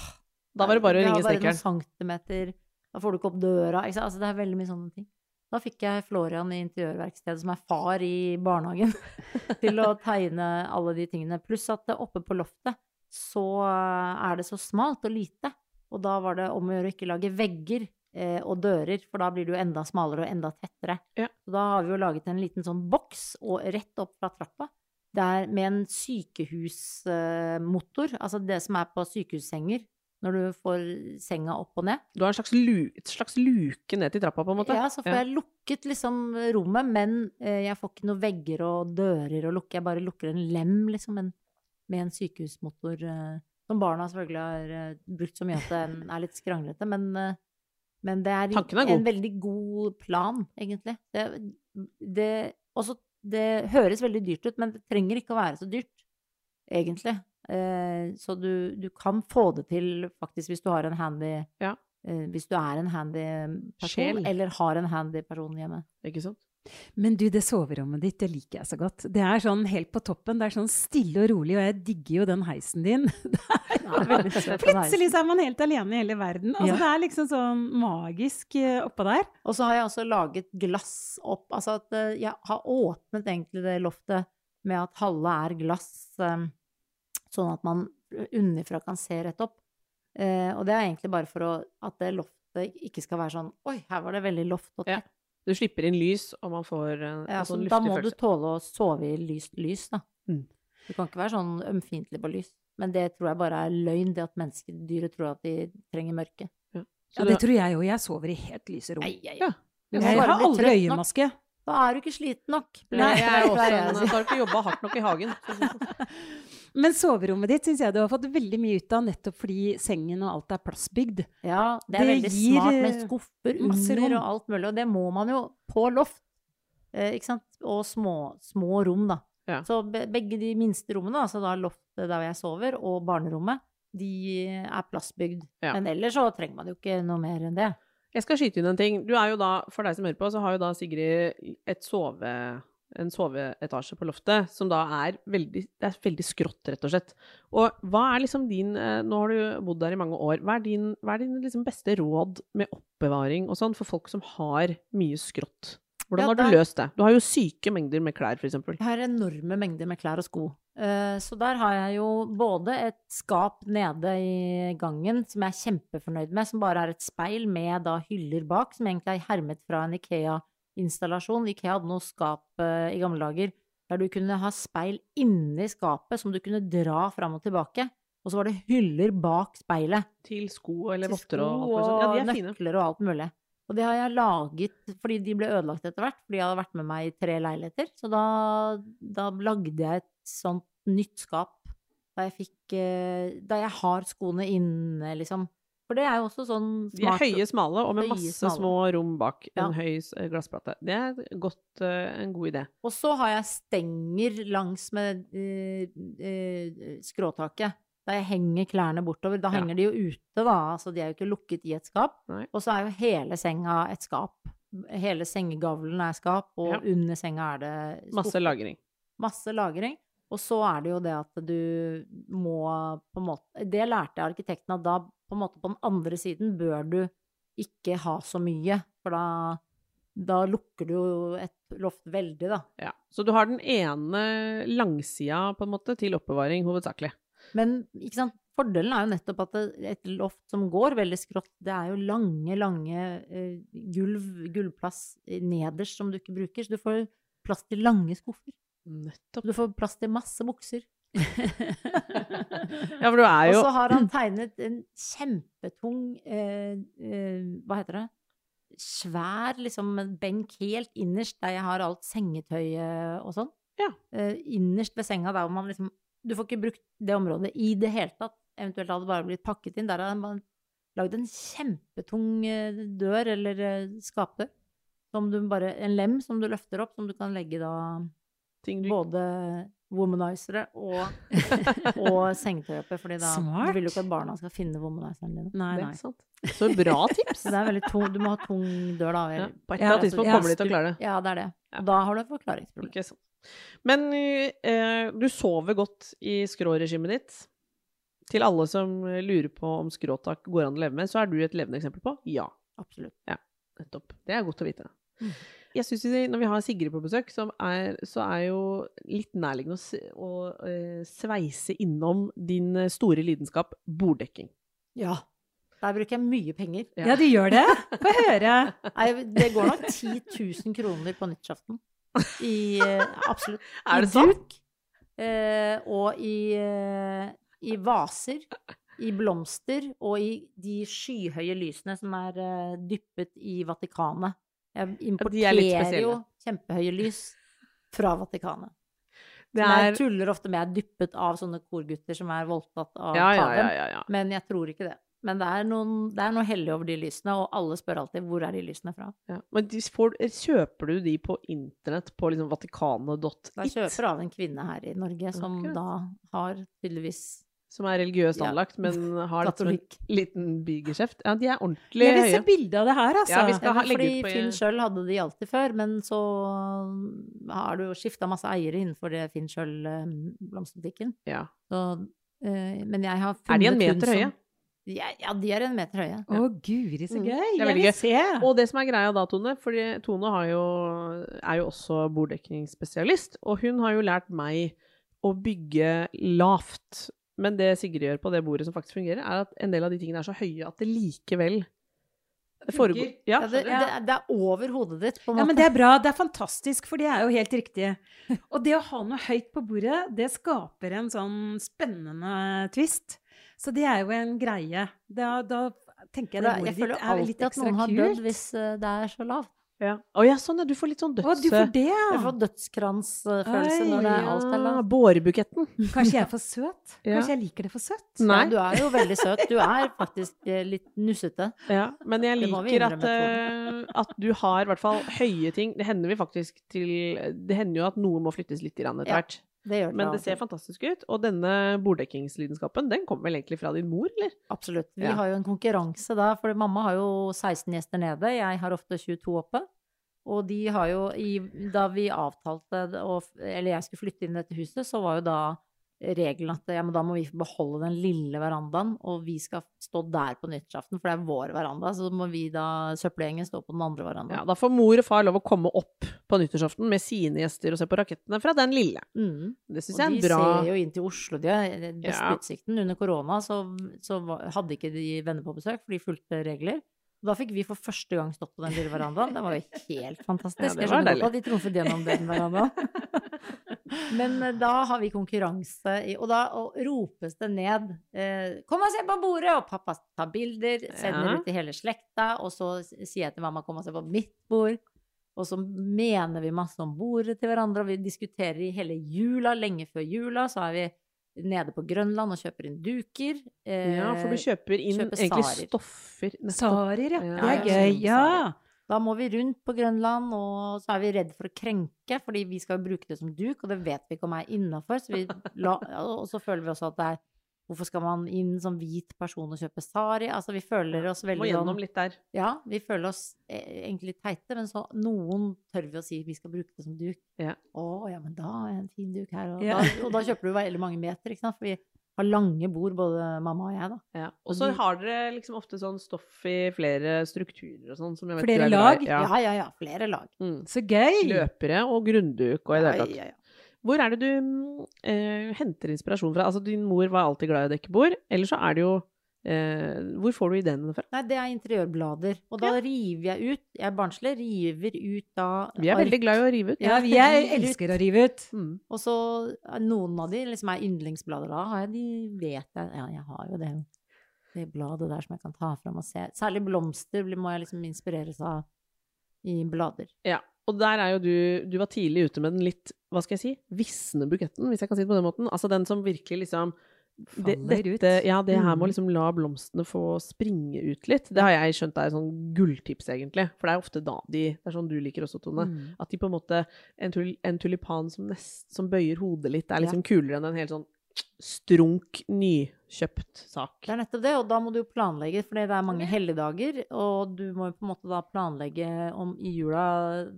A: Da var det bare å
B: det var
A: ringe
B: bare noen centimeter, da får du ikke opp døra. Altså, det er veldig mye sånne ting. Da fikk jeg Florian i interiørverkstedet, som er far i barnehagen, til å tegne alle de tingene. Pluss at oppe på loftet så er det så smalt og lite. Og da var det om å gjøre å ikke lage vegger eh, og dører, for da blir det jo enda smalere og enda tettere.
A: Ja.
B: Så da har vi jo laget en liten sånn boks og rett opp fra trappa. Det er med en sykehusmotor, altså det som er på sykehussenger, når du får senga opp og ned.
A: Du har en slags, lu, et slags luke ned til trappa, på en måte?
B: Ja, så får jeg lukket liksom rommet, men eh, jeg får ikke noen vegger og dører å lukke. Jeg bare lukker en lem, liksom, en, med en sykehusmotor. eh, som barna selvfølgelig har eh, brukt så mye at den er litt skranglete, men, men det er,
A: er
B: en veldig god plan, egentlig. Det, det, også, det høres veldig dyrt ut, men det trenger ikke å være så dyrt, egentlig. Eh, så du, du kan få det til faktisk hvis du har en handy
A: Ja.
B: eh, Hvis du er en handy person,
A: Sjel.
B: eller har en handy person hjemme.
A: Ikke sant?
C: Men du, det soverommet ditt, det liker jeg så godt. Det er sånn helt på toppen. Det er sånn stille og rolig, og jeg digger jo den heisen din. Det er
B: Ja, veldig
C: Plutselig så er man helt alene i hele verden. Altså,
B: Ja.
C: Det er liksom sånn magisk eh, oppå der.
B: Og så har jeg også laget glass opp. Altså at jeg har åpnet egentlig det loftet med at halve er glass, eh, sånn at man underfra kan se rett opp. Eh, og det er egentlig bare for å, at det loftet ikke skal være sånn Oi, her var det veldig loft og
A: Ja. Du slipper inn lys, og man får en,
B: Ja,
A: en
B: luftig
A: følelse.
B: da må du tåle å sove i lyst lys, da.
A: Mm.
B: Du kan ikke være sånn ømfintlig på lys. Men det tror jeg bare er løgn, det at menneskedyret tror at de trenger mørke.
C: Ja,
A: Ja,
C: det tror jeg jo. Jeg sover i helt lyse rom.
B: Ei, ei,
A: Ja.
C: Jeg har aldri øyemaske.
B: Da er du ikke sliten nok.
A: Nei, jeg er også en,
B: jeg å
A: så
B: si.
A: har du ikke jobba hardt nok i hagen.
C: Men soverommet ditt syns jeg du har fått veldig mye ut av, nettopp fordi sengen og alt er plassbygd.
B: Ja, det er
C: Det
B: veldig
C: gir,
B: smart med
C: eh,
B: skuffer under
C: rom.
B: og alt mulig, og det må man jo på loft. Eh, ikke sant? Og små, små rom, da.
A: Ja.
B: Så begge de minste rommene, altså da loftet der jeg sover, og barnerommet, de er plassbygd.
A: Ja.
B: Men ellers så trenger man jo ikke noe mer enn det.
A: Jeg skal skyte inn en ting. Du er jo da, For deg som hører på, så har jo da Sigrid et sove, en soveetasje på loftet som da er veldig, det er veldig skrått, rett og slett. Og hva er liksom din eh, Nå har du bodd der i mange år. Hva er din, hva er din liksom beste råd med oppbevaring og sånn for folk som har mye skrått? Hvordan har du løst det? Du har jo syke mengder med klær, for eksempel.
B: Jeg har enorme mengder med klær og sko. Eh, Så der har jeg jo både et skap nede i gangen som jeg er kjempefornøyd med, som bare er et speil med da hyller bak, som egentlig er hermet fra en Ikea-installasjon. Ikea hadde noe skap eh, i gamle dager der du kunne ha speil inni skapet som du kunne dra fram og tilbake. Og så var det hyller bak speilet.
A: Til sko eller votter og. Ja, de er
B: og
A: fine.
B: nøkler og alt mulig. Og det har jeg laget fordi de ble ødelagt etter hvert, fordi jeg hadde vært med meg i tre leiligheter. Så da, da lagde jeg et sånt nytt skap da jeg fikk eh, Da jeg har skoene inne, liksom. For det er jo også sånn
A: De er
B: smart
A: høye, smale, og med masse
B: smale.
A: små rom bak.
B: Ja.
A: En høy s- glassplate. Det er godt, uh, en god idé.
B: Og så har jeg stenger langs med uh, uh, skråtaket. Der jeg henger klærne bortover. Da
A: Ja.
B: henger de jo ute, da. Altså de er jo ikke lukket i et skap. Og så er jo hele senga et skap. Hele sengegavlen er skap, og
A: Ja.
B: under senga er det
A: Masse lagring.
B: Masse lagring. Og så er det jo det at du må på en måte Det lærte arkitekten at da på en måte på den andre siden bør du ikke ha så mye, for da, da lukker du et loft veldig, da.
A: Ja. Så du har den ene langsida, på en måte, til oppbevaring, hovedsakelig.
B: Men ikke sant? fordelen er jo nettopp at et loft som går veldig skrått, det er jo lange, lange eh, gulv, gulvplass nederst som du ikke bruker, så du får plass til lange skuffer.
A: Nettopp.
B: Du får plass til masse bukser.
A: Ja, for du er
B: Og så har han tegnet en kjempetung eh, eh, Hva heter det? Svær liksom en benk helt innerst der jeg har alt sengetøyet og sånn.
A: Ja.
B: Eh, innerst ved senga der hvor man liksom Du får ikke brukt det området i det hele tatt. Eventuelt hadde det bare blitt pakket inn. Der har man lagd en kjempetung eh, dør eller eh, skapdør. Som du bare En lem som du løfter opp, som du kan legge da både womanizere og, og sengetøy fordi da
C: Smart.
B: du vil jo ikke at barna skal finne womanizeren din.
C: Nei, nei.
A: Så bra tips!
B: Det er tung, du må ha tung dør, da.
A: Ja, på et eller annet tidspunkt kommer de til å klare det.
B: ja, det er det. Og da har du et forklaringsproblem.
A: Okay. Men eh, du sover godt i skråregimet ditt. Til alle som lurer på om skråtak går an å leve med, så er du et levende eksempel på ja.
B: Absolutt.
A: Nettopp. Det er godt å vite.
B: Mm.
A: Jeg synes Når vi har Sigrid på besøk, så er, så er jo litt nærliggende å, eh, sveise innom din eh, store lidenskap borddekking.
B: Ja. Der bruker jeg mye penger.
A: Ja.
C: Ja, de gjør det. Få høre.
B: Nei, det går nok 10 000 kroner på nyttårsaften. I eh, Absolutt.
A: Er det sant?
B: eh, og i, eh, i vaser, i blomster og i de skyhøye lysene som er uh, dyppet i Vatikanet. Jeg
A: er
B: importerer jo kjempehøye lys fra Vatikanet.
A: Det er
B: jeg tuller ofte med jeg er dyppet av sånne korgutter som er voldtatt av
A: ja,
B: paven.
A: ja, ja.
B: Men jeg tror ikke det. Men det er, noen, det er noe hellig over de lysene, og alle spør alltid hvor er de lysene fra.
A: ja. Men får, kjøper du de på internett på liksom vatikanet.it?
B: Jeg kjøper av en kvinne her i Norge som
A: okay.
B: da har tydeligvis
A: Som er religiøst
B: Ja.
A: anlagt, men har litt sånn en liten bigeskjeft. Ja, de er ordentlig
C: Jeg vil se
A: høye.
C: bilde av det her, altså.
A: Ja, vi skal
B: Ja,
A: ha- legge ut på-
B: Finn sjøl hadde de alltid før, men så har du jo skifta masse eiere innenfor det Finn sjøl-blomsterbutikken.
A: Ja.
B: men jeg har funnet
A: Er de en meter høye?
B: Ja, ja, de er en meter høye.
C: Å, guri, så
A: Mm,
C: gøy.
A: det er
C: Jeg
A: veldig
C: vil
A: gøy.
C: se.
A: Og det som er greia da, Tone, for Tone har jo, er jo også borddekningsspesialist, og hun har jo lært meg å bygge lavt. Men det Sigrid gjør på det bordet som faktisk fungerer, er at en del av de tingene er så høye at det likevel foregår. Ja,
B: Ja, det, det, det er over hodet ditt, på en
C: Ja, men det er bra. Det er fantastisk, for det er jo helt riktig. Og det å ha noe høyt på bordet, det skaper en sånn spennende twist. Så det er jo en greie. Da, da tenker jeg det
B: det,
C: bordet
B: føler
C: ditt er litt
B: alltid at noen har dødd hvis eh, det er så lavt.
A: Ja. Å ja, sånn ja. Du får litt sånn
C: Å, du får det,
B: Jeg får dødskransfølelse når det er alt er lavt.
A: Bårebuketten.
C: Kanskje jeg er for søt?
A: Ja.
C: Kanskje jeg liker det for søtt?
A: Nei.
B: Ja, du er jo veldig søt. Du er faktisk eh, litt nussete.
A: Ja, men jeg liker at, eh, at du har i hvert fall høye ting. Det hender vi faktisk til Det hender jo at noe må flyttes litt grann etter
B: Ja,
A: hvert.
B: Det gjør det.
A: Men det ser fantastisk ut. Og denne borddekkingslidenskapen, den kommer vel egentlig fra din mor, eller?
B: Absolutt. Vi
A: Ja.
B: har jo en konkurranse da, for mamma har jo 16 gjester nede. Jeg har ofte 22 oppe. Og de har jo i Da vi avtalte og, Eller jeg skulle flytte inn i dette huset, så var jo da regelen at ja, men da må vi beholde den lille verandaen, og vi skal stå der på nyttårsaften, for det er vår veranda. Så må vi da, søppelgjengen, stå på den andre verandaen.
A: Ja, da får mor og far lov å komme opp på nyttårsaften med sine gjester og se på rakettene fra den lille.
B: Mm.
A: Det syns
B: Og
A: jeg er
B: de
A: en bra
B: ser jo inn til Oslo. De har best
A: Ja.
B: utsikten. Under korona så, så hadde ikke de venner på besøk, for de fulgte regler. Da fikk vi for første gang stått på den lille verandaen. Det var jo helt fantastisk.
A: Ja, det
B: Jeg
A: var
B: skjønner
A: deilig.
B: godt at de trumfet gjennom den verandaen. Men eh, da har vi konkurranse, og da og ropes det ned eh, 'Kom og se på bordet!' Og pappa tar bilder, sender
A: Ja.
B: ut til hele slekta, og så sier jeg til mamma 'Kom og se på mitt bord'. Og så mener vi masse om bordet til hverandre, og vi diskuterer i hele jula, lenge før jula, så er vi nede på Grønland og kjøper inn duker. Eh,
A: Ja, for du kjøper inn
B: kjøper
A: egentlig stoffer.
C: Sarer, ja.
A: Ja,
C: Det er gøy. Ja.
B: Da må vi rundt på Grønland, og så er vi redd for å krenke, fordi vi skal bruke det som duk, og det vet vi ikke om er innafor. Og så føler vi også at det er Hvorfor skal man inn som hvit person og kjøpe sari? Altså, vi føler oss veldig Må
A: gjennom
B: sånn
A: litt der.
B: Ja, vi føler oss eh, egentlig litt teite, men så noen tør vi å si vi skal bruke det som duk.
A: Ja.
B: Å ja, men da er en fin duk her. Og,
C: Ja.
B: da, og da kjøper du veldig mange meter, ikke sant? For vi har lange bord, både mamma og jeg, da.
A: Ja. Og så har dere liksom ofte sånn stoff i flere strukturer og sånn. Som jeg vet
C: Flere
A: er
C: lag?
A: Ja.
B: Ja, ja, ja. Flere lag.
A: Mm.
C: Så gøy!
A: Løpere og grunnduk og i det hele tatt.
B: ja, ja.
A: Hvor er det du mm, eh, henter inspirasjon fra? Altså, din mor var alltid glad i å dekke bord. Eller så er det jo eh, Hvor får du ideene fra?
B: Nei, det er interiørblader. Og da river jeg ut Jeg er barnslig, river ut da
A: Vi er veldig glad i å rive ut.
C: Ja, vi jeg elsker å rive ut.
A: Mm.
B: Og så er noen av de liksom er yndlingsblader da, har jeg, de vet jeg Ja, jeg har jo det, det bladet der som jeg kan ta fram og se. Særlig blomster må jeg liksom inspireres av i blader.
A: Ja. Og der er jo du Du var tidlig ute med den litt, hva skal jeg si, visne buketten, hvis jeg kan si det på den måten. Altså den som virkelig liksom det, dette, Ja, det her med
C: å
A: liksom la blomstene få springe ut litt. Det har jeg skjønt er sånn gulltips, egentlig. For det er ofte da de Det er sånn du liker også, Tone.
C: Mm.
A: At de på en måte En, tul, en tulipan som, nest, som bøyer hodet litt, er
B: Ja.
A: liksom kulere enn en helt sånn strunk, nykjøpt sak.
B: Det er nettopp det, og da må du jo planlegge, for det er mange helligdager, og du må jo på en måte da planlegge om i jula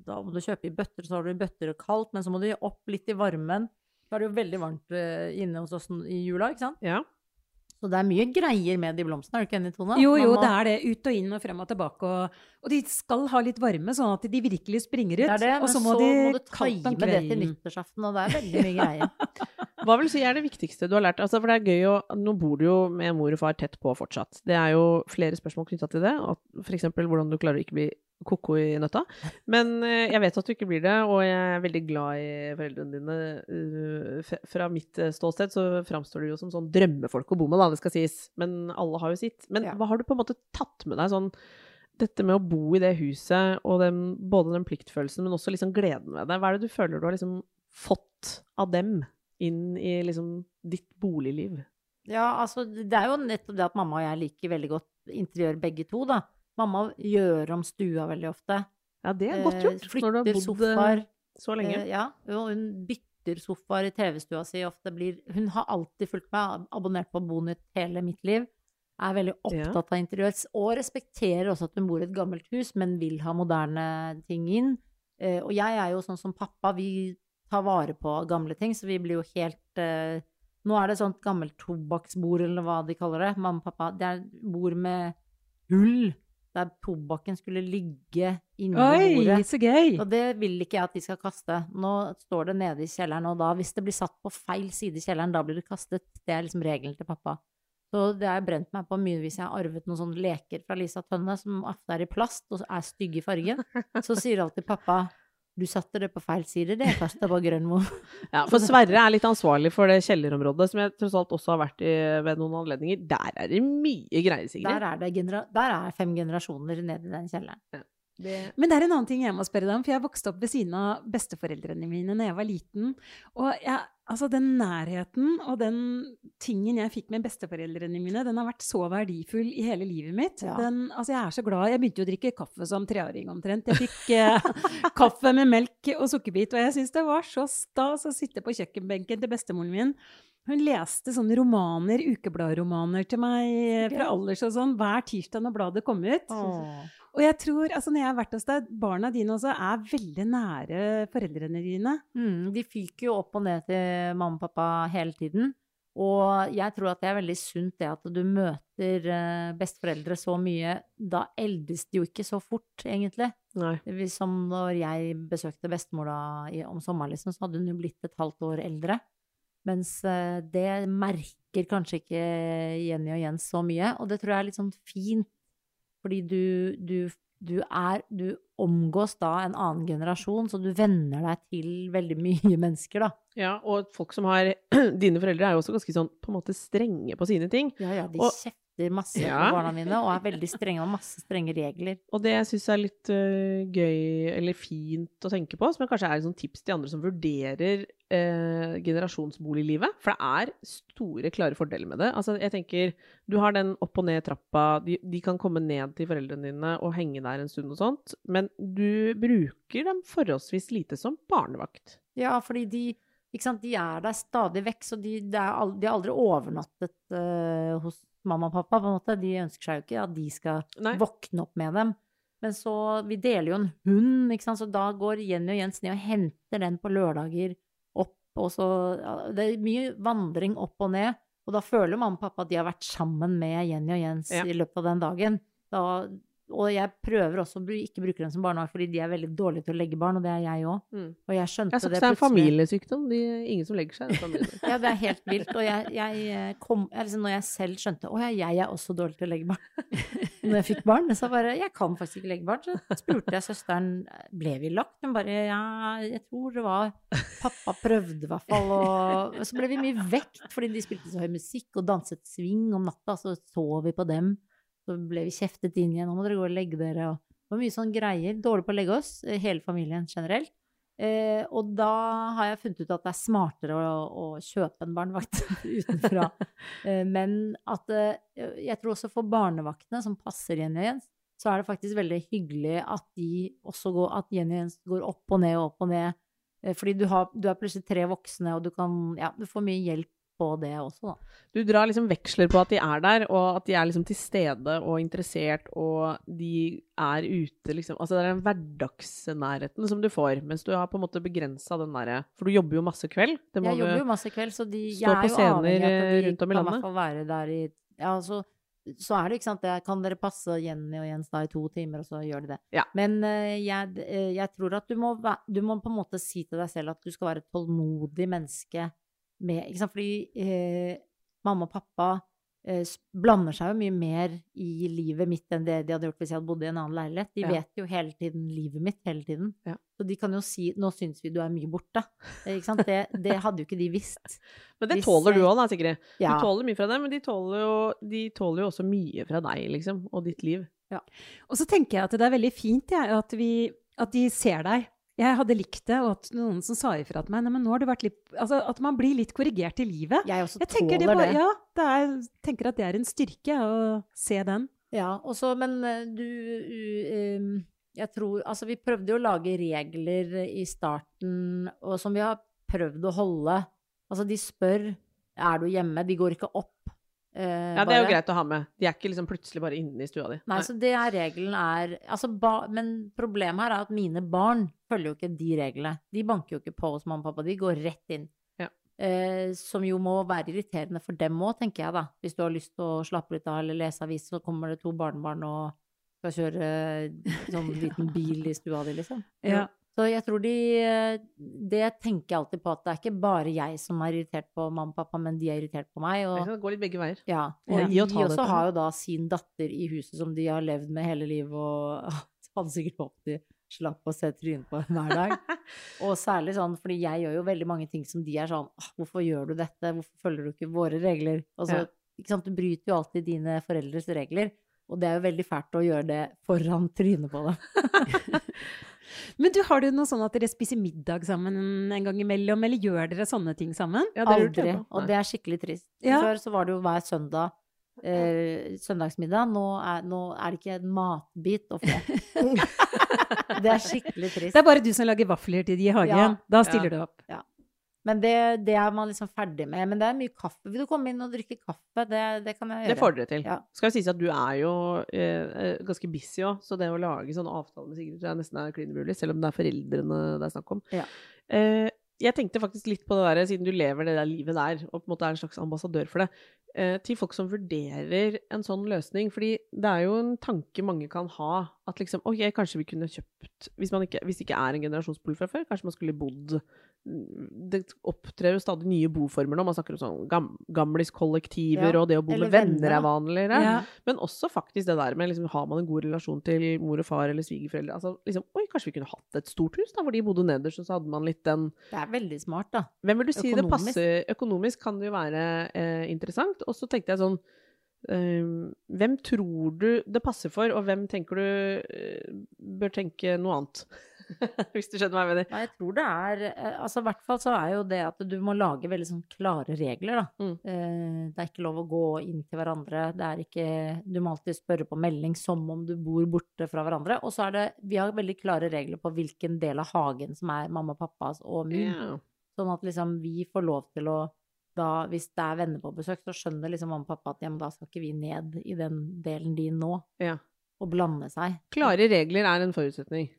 B: Da må du kjøpe i bøtter, så har du i bøtter og kaldt, men så må du opp litt i varmen. Da er det jo veldig varmt eh, inne hos oss i jula, ikke sant?
A: Ja.
B: Så det er mye greier med de blomstene, er du ikke enig, Tone?
C: Jo, jo,
B: må-
C: det er det. Ut og inn og frem og tilbake. Og, og de skal ha litt varme, sånn at de virkelig springer ut.
B: Det er det,
C: og
B: men
C: så må
B: så
C: de
B: må du time det til nyttårsaften, og det er veldig mye greier.
A: Hva vil du si er det viktigste du har lært? Altså, for det er gøy å Nå bor du jo med mor og far tett på fortsatt. Det er jo flere spørsmål knytta til det. F.eks. Hvordan du klarer å ikke bli ko-ko i nøtta. Men eh, jeg vet at du ikke blir det, og jeg er veldig glad i foreldrene dine. Uh, Fra mitt eh, ståsted så framstår du jo som sånn drømmefolk å bo med, da, det skal sies. Men alle har jo sitt. Men
B: Ja.
A: hva har du på en måte tatt med deg sånn dette med å bo i det huset, og den, både den pliktfølelsen, men også liksom gleden ved det. Hva er det du føler du har liksom fått av dem inn i liksom ditt boligliv?
B: Ja, altså, det er jo nettopp det at mamma og jeg liker veldig godt interiør begge to, da. Mamma gjør om stua veldig ofte.
A: Ja, det er godt
B: Eh,
A: gjort. når du har
B: Flytter
A: bodd
B: sofaer.
A: eh, så lenge.
B: Eh, ja, og hun bytter sofaer i TV-stua si ofte. Blir, hun har alltid fulgt meg, abonnert på Bonytt hele mitt liv. Er veldig opptatt av interiør. Og respekterer også at hun bor i et gammelt hus, men vil ha moderne ting inn. Eh, og jeg er jo sånn som pappa, vi tar vare på gamle ting, så vi blir jo helt eh, Nå er det sånt gammelt tobakksbord, eller hva de kaller det. Mamma og pappa. Det er bord med hull, der tobakken skulle ligge inni
C: Oi,
B: bordet.
C: så gøy!
B: Og det vil ikke jeg at de skal kaste. Nå står det nede i kjelleren, og da, hvis det blir satt på feil side i kjelleren, da blir det kastet. Det er liksom regelen til pappa. Så det har jeg brent meg på mye hvis jeg har arvet noen sånne leker fra Lisa Tønne, som ofte er i plast og er stygge i fargen. Så sier alltid pappa du satte det på feil side, det kastet på Grønmo.
A: Ja, for Sverre er litt ansvarlig for det kjellerområdet, som jeg tross alt også har vært i ved noen anledninger. Der er det mye greier, Sigrid.
B: Der er det der er fem generasjoner nede i den kjelleren.
A: Det-
C: Men det er en annen ting jeg må spørre deg om, for jeg vokste opp ved siden av besteforeldrene mine da jeg var liten. Og jeg, altså den nærheten og den tingen jeg fikk med besteforeldrene mine, den har vært så verdifull i hele livet mitt.
B: Ja.
C: Den, altså jeg er så glad. Jeg begynte jo å drikke kaffe som treåring omtrent. Jeg fikk eh, kaffe med melk og sukkerbit, og jeg syns det var så stas å sitte på kjøkkenbenken til bestemoren min. Hun leste sånne romaner, ukebladromaner til meg eh, fra alders og sånn, hver tirsdag når bladet kom ut. Og jeg tror, altså når jeg har vært hos deg, barna dine også er veldig nære foreldrene dine.
B: Mm, de fyker jo opp og ned til mamma og pappa hele tiden. Og jeg tror at det er veldig sunt det at du møter eh, besteforeldre så mye. Da eldes de jo ikke så fort, egentlig.
A: Nei.
B: Som når jeg besøkte bestemor da om sommeren, liksom, så hadde hun jo blitt et halvt år eldre. Mens eh, det merker kanskje ikke Jenny og Jens så mye. Og det tror jeg er litt sånn fint, fordi du, du, du er Du omgås da en annen generasjon, så du venner deg til veldig mye mennesker, da.
A: Ja, og folk som har Dine foreldre er jo også ganske sånn på en måte strenge på sine ting.
B: Ja, ja, de
A: Og-
B: kjefter masse
A: Ja.
B: på barna mine og er veldig strenge og masse strenge regler.
A: Og det jeg syns er litt uh, gøy, eller fint å tenke på, som jeg kanskje er et tips til andre som vurderer uh, generasjonsboliglivet, for det er store, klare fordeler med det. Altså, jeg tenker, du har den opp og ned trappa, de, de kan komme ned til foreldrene dine og henge der en stund og sånt, men du bruker dem forholdsvis lite som barnevakt.
B: Ja, fordi de, de er der stadig vekk, så de, de, er aldri, de er aldri overnattet uh, hos mamma og pappa, på en måte. De ønsker seg jo ikke at de skal
A: Nei.
B: våkne opp med dem. Men så, vi deler jo en hund, ikke sant, så da går Jenny og Jens ned og henter den på lørdager opp, og så, ja, det er mye vandring opp og ned, og da føler mamma og pappa at de har vært sammen med Jenny og Jens
A: Ja.
B: i løpet av den dagen. Da, og jeg prøver også å ikke bruke dem som barnevakt, fordi de er veldig dårlige til å legge barn, og det er jeg òg.
A: Mm.
B: Og jeg skjønte
A: Jeg
B: det
A: ikke det er en
B: plutselig.
A: familiesykdom. De, ingen som legger seg i familien.
B: Ja, det er helt vilt. Og jeg, jeg eh, kom jeg liksom, Når jeg selv skjønte Å ja, jeg er også dårlig til å legge barn. Når jeg fikk barn, så bare Jeg kan faktisk ikke legge barn. Så spurte jeg søsteren Ble vi lagt. Hun bare Ja, jeg tror det var Pappa prøvde i hvert fall. Og så ble vi mye vekt fordi de spilte så høy musikk og danset swing om natta. Så så vi på dem. Så ble vi kjeftet inn igjen. Nå må dere gå og legge dere. Og det var mye sånn greier. Dårlig på å legge oss. eh, Hele familien generelt. Eh, og da har jeg funnet ut at det er smartere å, å kjøpe en barnevakt utenfra. Eh, men at eh, jeg tror også for barnevaktene som passer Jenny og Jens, så er det faktisk veldig hyggelig at de også går, at Jenny og Jens går opp og ned og opp og ned. Eh, fordi du, har, du er plutselig tre voksne, og du kan Ja, du får mye hjelp på det også, da.
A: Du drar liksom veksler på at de er der, og at de er liksom til stede og interessert, og de er ute, liksom. Altså det er den hverdagsnærheten som du får, mens du har på en måte begrensa den derre For du jobber jo masse kveld. Det må
B: Jeg jobber jo masse kveld, så de, jeg er jo avhengig av at de kan i hvert fall være der i Ja, så, så er det, ikke sant, det, kan dere passe Jenny og Jens da i to timer, og så gjør de det.
A: Ja.
B: Men uh, jeg, eh, jeg tror at du må, du må på en måte si til deg selv at du skal være et tålmodig menneske med Ikke sant, fordi eh, mamma og pappa eh, blander seg jo mye mer i livet mitt enn det de hadde gjort hvis jeg hadde bodd i en annen leilighet. De
A: Ja.
B: vet jo hele tiden livet mitt, hele tiden.
A: Ja.
B: Så de kan jo si 'nå syns vi du er mye borte'. Eh, Ikke sant? Det, det hadde jo ikke de visst.
A: Men det
B: hvis
A: tåler du òg, da, Sigrid.
B: Ja.
A: Du tåler mye fra dem, men de tåler, jo, de tåler jo også mye fra deg, liksom, og ditt liv.
C: Og så tenker jeg at det er veldig fint ja, at, vi, at de ser deg. Jeg hadde likt det, og at noen som sa ifra til meg Nei, men nå har du vært litt Altså at man blir litt korrigert i livet.
B: Jeg også
C: Jeg tenker det, bare. Ja, det er, tenker at det er en styrke å se den.
B: Ja, også, men eh, du Jeg tror Altså, vi prøvde jo å lage regler i starten, og som vi har prøvd å holde. Altså, de spør er du hjemme, de går ikke opp. Eh,
A: Ja, det er jo
B: bare.
A: greit å ha med. De er ikke liksom plutselig bare inne i stua di.
B: Nei, så det er regelen er altså, ba, Men problemet her er at mine barn følger jo ikke de reglene. De banker jo ikke på hos mamma og pappa, de går rett inn.
A: Ja.
B: Eh, som jo må være irriterende for dem òg, tenker jeg da. Hvis du har lyst til å slappe litt av eller lese avis, så kommer det to barnebarn og skal kjøre sånn liten bil i stua di, liksom.
C: Ja.
B: Så jeg tror de Det tenker jeg alltid på, at det er ikke bare jeg som er irritert på mamma og pappa, men de er irritert på meg. Og,
A: Det går litt begge veier.
B: ja,
A: Ja,
B: og
A: ja.
B: de også
A: dette.
B: har jo da sin datter i huset som de har levd med hele livet, og hadde sikkert håpet de slapp å se trynet på hver dag. Og særlig sånn, fordi jeg gjør jo veldig mange ting som de er sånn Hvorfor gjør du dette? Hvorfor følger du ikke våre regler? Altså,
A: Ja.
B: ikke sant, du bryter jo alltid dine foreldres regler. Og det er jo veldig fælt å gjøre det foran trynet på dem.
C: Men du, har du noe sånn at dere spiser middag sammen en gang imellom, eller gjør dere sånne ting sammen?
A: Ja,
B: Aldri. Og det er skikkelig trist.
C: Ja.
B: Før så var det jo hver søndag eh, søndagsmiddag. Nå er, nå er det ikke en matbit å få. det er skikkelig trist.
C: Det er bare du som lager vafler til de i hagen.
B: Ja.
C: Da stiller du opp.
B: Men det, det er man liksom ferdig med. Men det er mye kaffe. Vil du komme inn og drikke kaffe? Det, det kan jeg gjøre.
A: Det får dere til.
B: Ja.
A: Skal jo sies at du er jo eh, eh, ganske busy òg, så det å lage sånne avtaler med Sigrid tror jeg nesten er klin umulig, selv om det er foreldrene det er snakk om.
B: Ja.
A: Eh, jeg tenkte faktisk litt på det der, siden du lever det der livet der, og på en måte er en slags ambassadør for det, eh, til folk som vurderer en sånn løsning. Fordi det er jo en tanke mange kan ha, at liksom ok, kanskje vi kunne kjøpt Hvis, man ikke, hvis det ikke er en generasjonsbolig fra før, kanskje man skulle bodd Det opptrer jo stadig nye boformer nå. Man snakker om sånn gam, gamliskollektiver,
B: Ja,
A: og det å bo
B: eller
A: med venner
B: venner,
A: er vanligere.
C: Ja.
A: Men også faktisk det der med liksom, har man en god relasjon til mor og far eller svigerforeldre. Altså, liksom, oi, kanskje vi kunne hatt et stort hus da, hvor de bodde nederst, og så hadde man litt den
B: Det er veldig smart, da.
A: Hvem vil du si det passer Økonomisk kan det jo være eh, interessant. Og så tenkte jeg sånn Eh, hvem tror du det passer for, og hvem tenker du uh, bør tenke noe annet? Hvis du skjønner hva jeg mener.
B: Nei, jeg tror det er eh, Altså, i hvert fall så er jo det at du må lage veldig sånn klare regler, da.
A: Mm.
B: Eh, det er ikke lov å gå inn til hverandre. Det er ikke Du må alltid spørre på melding som om du bor borte fra hverandre. Og så er det Vi har veldig klare regler på hvilken del av hagen som er mamma, pappas og min.
A: Yeah.
B: Sånn at liksom vi får lov til å da, hvis det er venner på besøk, så skjønner liksom mamma og pappa at ja, men da skal ikke vi ned i den delen din nå,
A: Ja.
B: og blande seg.
A: Klare regler er en forutsetning.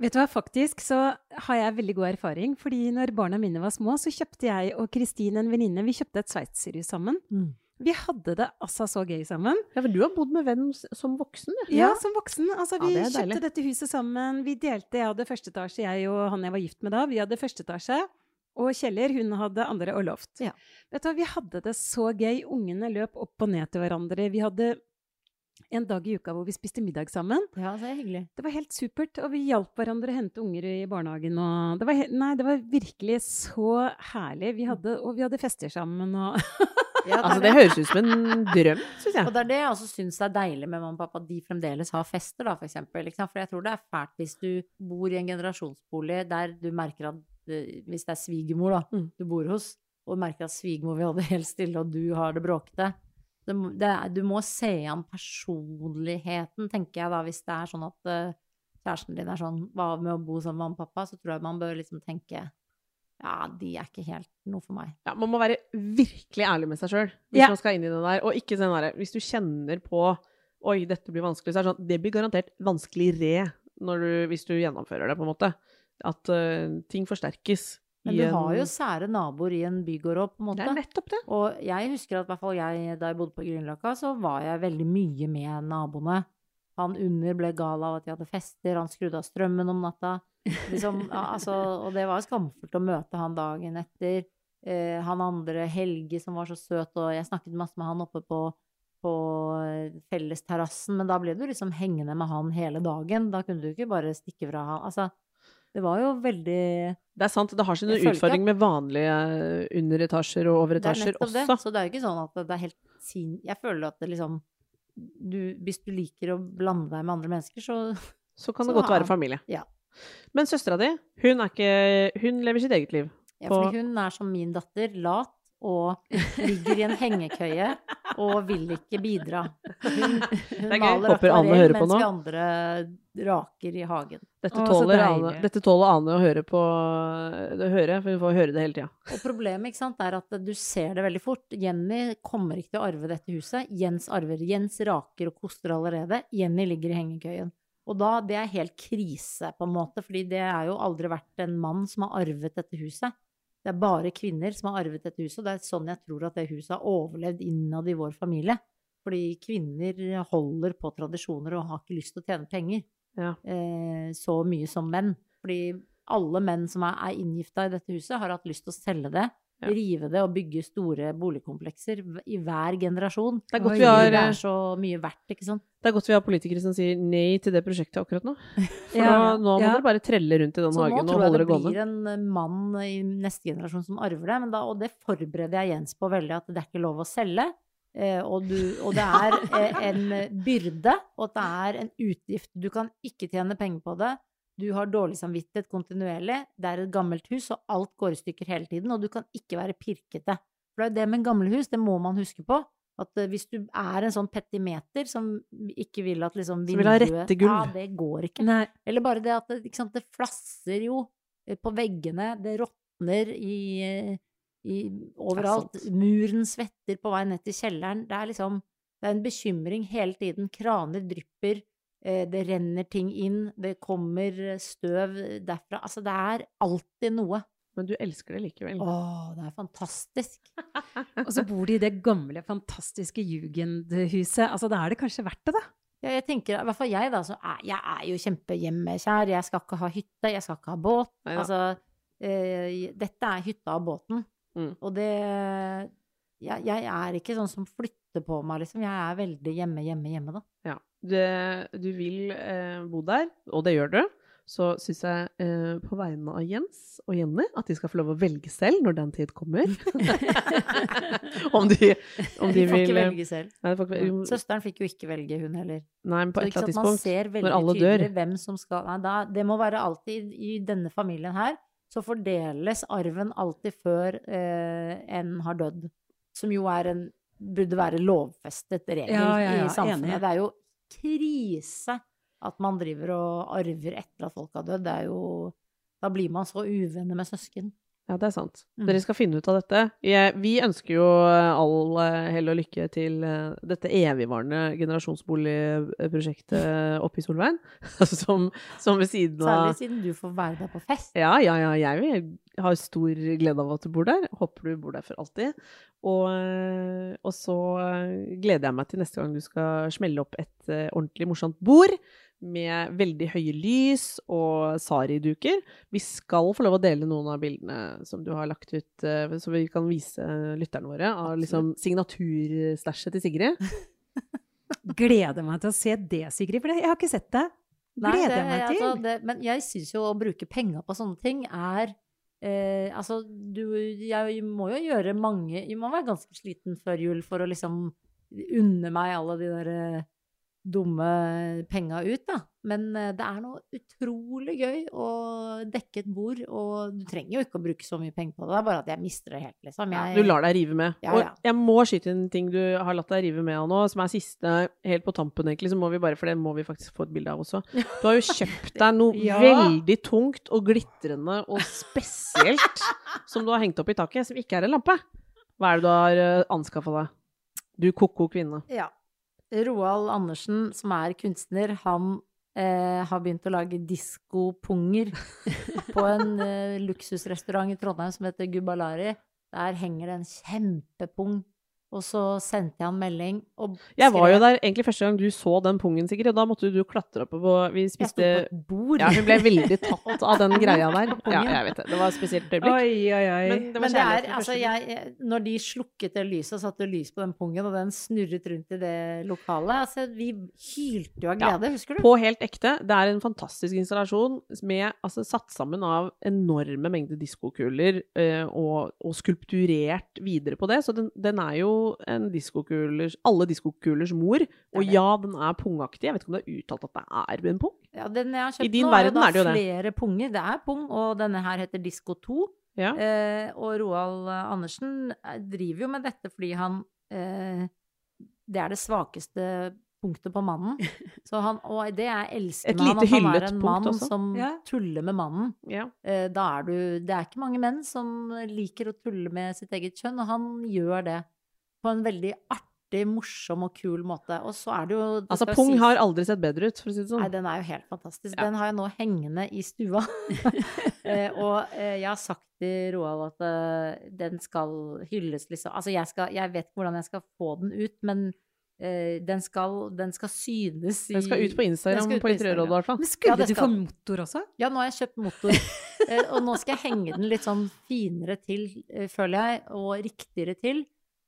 C: Vet du hva, faktisk så har jeg veldig god erfaring. Fordi når barna mine var små, så kjøpte jeg og Kristin, en venninne, vi kjøpte et sveitserhus sammen. Vi hadde det altså så gøy sammen.
A: Ja, for du har bodd med venn som voksen, Ja,
C: Ja, som voksen. Altså,
A: Ja,
C: vi
A: det er deilig.
C: kjøpte dette huset sammen. Vi delte, jeg hadde første etasje, jeg og han jeg var gift med da. Vi hadde første etasje. Og Kjeller, hun hadde andre og loft.
B: Ja.
C: Vet du hva, vi hadde det så gøy. Ungene løp opp og ned til hverandre. Vi hadde en dag i uka hvor vi spiste middag sammen.
B: Ja, det er hyggelig.
C: Det var helt supert, og vi hjalp hverandre å hente unger i barnehagen. Og det, var he nei, det var virkelig så herlig. Vi hadde, og vi hadde fester sammen. Og
B: Ja,
A: Altså, det høres ut som en drøm, syns
B: Og det er det jeg også syns er deilig med mamma og pappa, at de fremdeles har fester, da, for eksempel. For jeg tror det er fælt hvis du bor i en generasjonsbolig der du merker at eh, Hvis det er svigermor, da,
A: Mm.
B: du bor hos, og merker at svigermor vil ha det helt stille, og du har det bråkete. Det, det du må se an personligheten, tenker jeg da, hvis det er sånn at uh, kjæresten din er sånn Hva med å bo sammen med mamma og pappa? Så tror jeg man bør liksom tenke ja, de er ikke helt noe for meg.
A: Ja, man må være virkelig ærlig med seg sjøl hvis
C: Ja.
A: man skal inn i det der. Og ikke sånn derre Hvis du kjenner på Oi, dette blir vanskelig, så er det sånn Det blir garantert vanskeligere når du, hvis du gjennomfører det, på en måte. At uh, ting forsterkes.
B: Men du har jo sære naboer i en bygård òg, på en måte.
A: Det er nettopp det.
B: Og jeg husker at i hvert fall jeg, da jeg bodde på Grünerløkka, så var jeg veldig mye med naboene. Han under ble gal av at de hadde fester, han skrudde av strømmen om natta. Liksom, altså, og det var skamfullt å møte han dagen etter. Eh, han andre, Helge, som var så søt, og jeg snakket masse med han oppe på, på eh, fellesterrassen, men da ble du liksom hengende med han hele dagen. Da kunne du ikke bare stikke fra han. Altså, det var jo veldig
A: Det er sant. Det har sine utfordringer med vanlige eh, underetasjer og
B: Det er
A: overetasjer
B: også. det.
A: også.
B: Så det er jo ikke sånn at det er helt sin... Jeg føler at det liksom du, Hvis du liker å blande deg med andre mennesker, så
A: Så kan det
B: Så
A: godt være familie.
B: ja.
A: Men søstera di, hun er ikke Hun lever sitt eget liv.
B: ja, fordi hun er som min datter, lat og ligger i en hengekøye og vil ikke bidra. Hun, hun
A: er
B: maler akvarell mens
A: nå.
B: vi andre raker i hagen.
A: Dette tåler, Ane,
C: Anne,
A: dette tåler Ane å høre på det høre, for hun får høre det hele tida.
B: Og problemet ikke sant, er at du ser det veldig fort. Jenny kommer ikke til å arve dette huset. Jens arver. Jens raker og koster allerede. Jenny ligger i hengekøyen. Og da, det er helt krise, på en måte, fordi det er jo aldri vært en mann som har arvet dette huset. Det er bare kvinner som har arvet dette huset, og det er sånn jeg tror at det huset har overlevd innad i vår familie. Fordi kvinner holder på tradisjoner og har ikke lyst til å tjene penger
A: Ja.
B: eh, så mye som menn. Fordi alle menn som er, er inngifta i dette huset, har hatt lyst til å selge det,
A: Ja.
B: rive det og bygge store boligkomplekser i hver generasjon.
A: Det er godt
C: Oi,
A: vi har,
B: det
A: eh,
B: er så mye verdt, ikke sant.
A: det er godt vi har politikere som sier nei til det prosjektet akkurat nå. For
C: Ja,
A: nå, nå må
C: ja.
A: dere bare trelle rundt i den
B: Så nå
A: hagen og
B: tror jeg det
A: det
B: blir en eh, mann i neste generasjon som arver det, men da, og det forbereder jeg Jens på veldig, at det er ikke lov å selge. Eh, og, du, og det er en byrde, og at det er en utgift. Du kan ikke tjene penger på det. Du har dårlig samvittighet kontinuerlig. Det er et gammelt hus, og alt går i stykker hele tiden. Og du kan ikke være pirkete. For det er det med gamle hus, det må man huske på. At eh, hvis du er en sånn petimeter som ikke vil at liksom
A: Som vil ha rette gulv.
B: Ja, det går ikke.
C: Nei.
B: Eller bare det at det, sant, det flasser jo eh, på veggene, det råtner i, eh, i overalt. Muren svetter på vei ned til kjelleren. Det er liksom Det er en bekymring hele tiden. Kraner drypper, det renner ting inn, det kommer eh, støv derfra. Altså, det er alltid noe.
A: Men du elsker det likevel.
B: Å, det er fantastisk.
C: Og så bor de i det gamle, fantastiske jugendhuset. Altså, da er det kanskje verdt det, da.
B: Ja, jeg tenker, i hvert fall jeg, da, så er jeg er jo kjempehjemmekjær. Jeg skal ikke ha hytte, jeg skal ikke ha båt.
A: Ja.
B: Altså, eh, dette er hytta og båten.
A: Mm.
B: Og det jeg, jeg er ikke sånn som flytter på meg, liksom. Jeg er veldig hjemme, hjemme, hjemme, da.
A: Ja. Det, du vil eh, bo der, og det gjør du. så syns jeg eh, på vegne av Jens og Jenny at de skal få lov å velge selv når den tid kommer. om de, om de
B: De får
A: vil
B: ikke
A: eh,
B: velge selv.
A: Nei, får ikke, velge-
B: Søsteren fikk jo ikke velge, hun heller.
A: nei, men på et eller annet
B: man
A: tidspunkt
B: ser
A: når alle dør.
B: hvem som skal Nei, da, det må være alltid i denne familien her, så fordeles arven alltid før eh, en har dødd. Som jo er en burde være lovfestet regel
C: Ja, ja, ja,
B: i samfunnet.
C: enig.
B: Det er jo krise at man driver og arver etter at folk har dødd. Det er jo Da blir man så uvenner med søsken.
A: Ja, det er sant.
B: Mm.
A: Dere skal finne ut av dette. Jeg, vi ønsker jo eh, all eh, hell og lykke til eh, dette evigvarende generasjonsboligprosjektet oppe i Solveien. som, som ved siden av
B: Særlig siden du får være der på fest.
A: Ja, ja, ja. Jeg vil- har stor glede av at du bor der. Håper du bor der for alltid. Og, og så gleder jeg meg til neste gang du skal smelle opp et ordentlig morsomt bord. Med veldig høye lys og sari-duker. Vi skal få lov å dele noen av bildene som du har lagt ut, eh, så vi kan vise lytterne våre. Av liksom signaturstæsjet til Sigrid.
C: Gleder meg til å se det, Sigrid, for jeg har ikke sett det.
B: Nei,
C: Gleder
B: det-
C: meg til.
B: Altså, det, men jeg syns jo å bruke penger på sånne ting er eh, Altså, du Jeg må jo gjøre mange Jeg må være ganske sliten før jul for å liksom unne meg alle de der eh, dumme penga ut, da. Men eh, det er noe utrolig gøy å dekke et bord, og du trenger jo ikke å bruke så mye penger på det. Det er bare at jeg mister det helt, liksom. Jeg,
A: Du lar deg rive med.
B: Ja, ja.
A: Og jeg må skyte inn en ting du har latt deg rive med av nå, som er siste, helt på tampen egentlig, så må vi bare, for det må vi faktisk få et bilde av også. Du har jo kjøpt deg noe
C: Ja.
A: veldig tungt og glitrende og spesielt som du har hengt opp i taket, som ikke er en lampe. Hva er det du har uh, anskaffa deg? Du ko-ko kvinne.
B: Ja. Roald Andersen, som er kunstner, han eh, har begynt å lage diskopunger på en eh, luksusrestaurant i Trondheim som heter Gubalari. Der henger det en kjempepung. Og så sendte jeg han melding og
A: Jeg var jo der egentlig første gang du så den pungen, Sigrid, og da måtte du klatre opp på Vi
B: Jeg sto
A: spiste
B: på et bord.
A: Ja, hun ble veldig tatt av den greia der. Ja, jeg vet det. Det var et spesielt øyeblikk.
C: Oi, oi, oi.
A: Men det var kjærlighet
B: er,
A: fra
B: altså,
A: første
B: jeg- når de slukket det lyset og satte lys på den pungen, og den snurret rundt i det lokalet altså, Vi hylte jo av
A: Ja.
B: glede, husker du?
A: På helt ekte. Det er en fantastisk installasjon med, altså, satt sammen av enorme mengder diskokuler eh, og, og skulpturert videre på det. Så den, den er jo en diskokulers, alle diskokulers mor. Og ja, den er pungaktig. Jeg vet ikke om det er uttalt at det er en pung.
B: Ja, den jeg har kjøpt
A: I din
B: nå,
A: verden er det jo det.
B: flere punger. Det er pung, og denne her heter Disko 2.
A: Ja.
B: Eh, og Roald Andersen eh, driver jo med dette fordi han eh, Det er det svakeste punktet på mannen. Så han, og det jeg elsker med han, at han er en mann
A: også.
B: som
C: Ja.
B: tuller med mannen.
A: ja.
B: Eh, da er du Det er ikke mange menn som liker å tulle med sitt eget kjønn, og han gjør det på en veldig artig, morsom og kul måte. Og så er det jo det
A: Altså, pung
B: sies-
A: har aldri sett bedre ut, for å si det
B: Nei,
A: sånn.
B: den er jo helt fantastisk.
A: Ja.
B: Den har jeg nå hengende i stua. eh, og eh, jeg har sagt til Roald at eh, den skal hylles, liksom. Altså, jeg, skal, jeg vet ikke hvordan jeg skal få den ut, men eh, den, skal, den skal synes i
A: Den skal ut på Instagram
B: ut
A: på
B: på
A: Interiørrådet, i hvert fall.
C: Men skulle
B: Ja,
C: du få motor også?
B: Ja, nå har jeg kjøpt motor. Og nå skal jeg henge den litt sånn finere til, føler jeg, og riktigere til.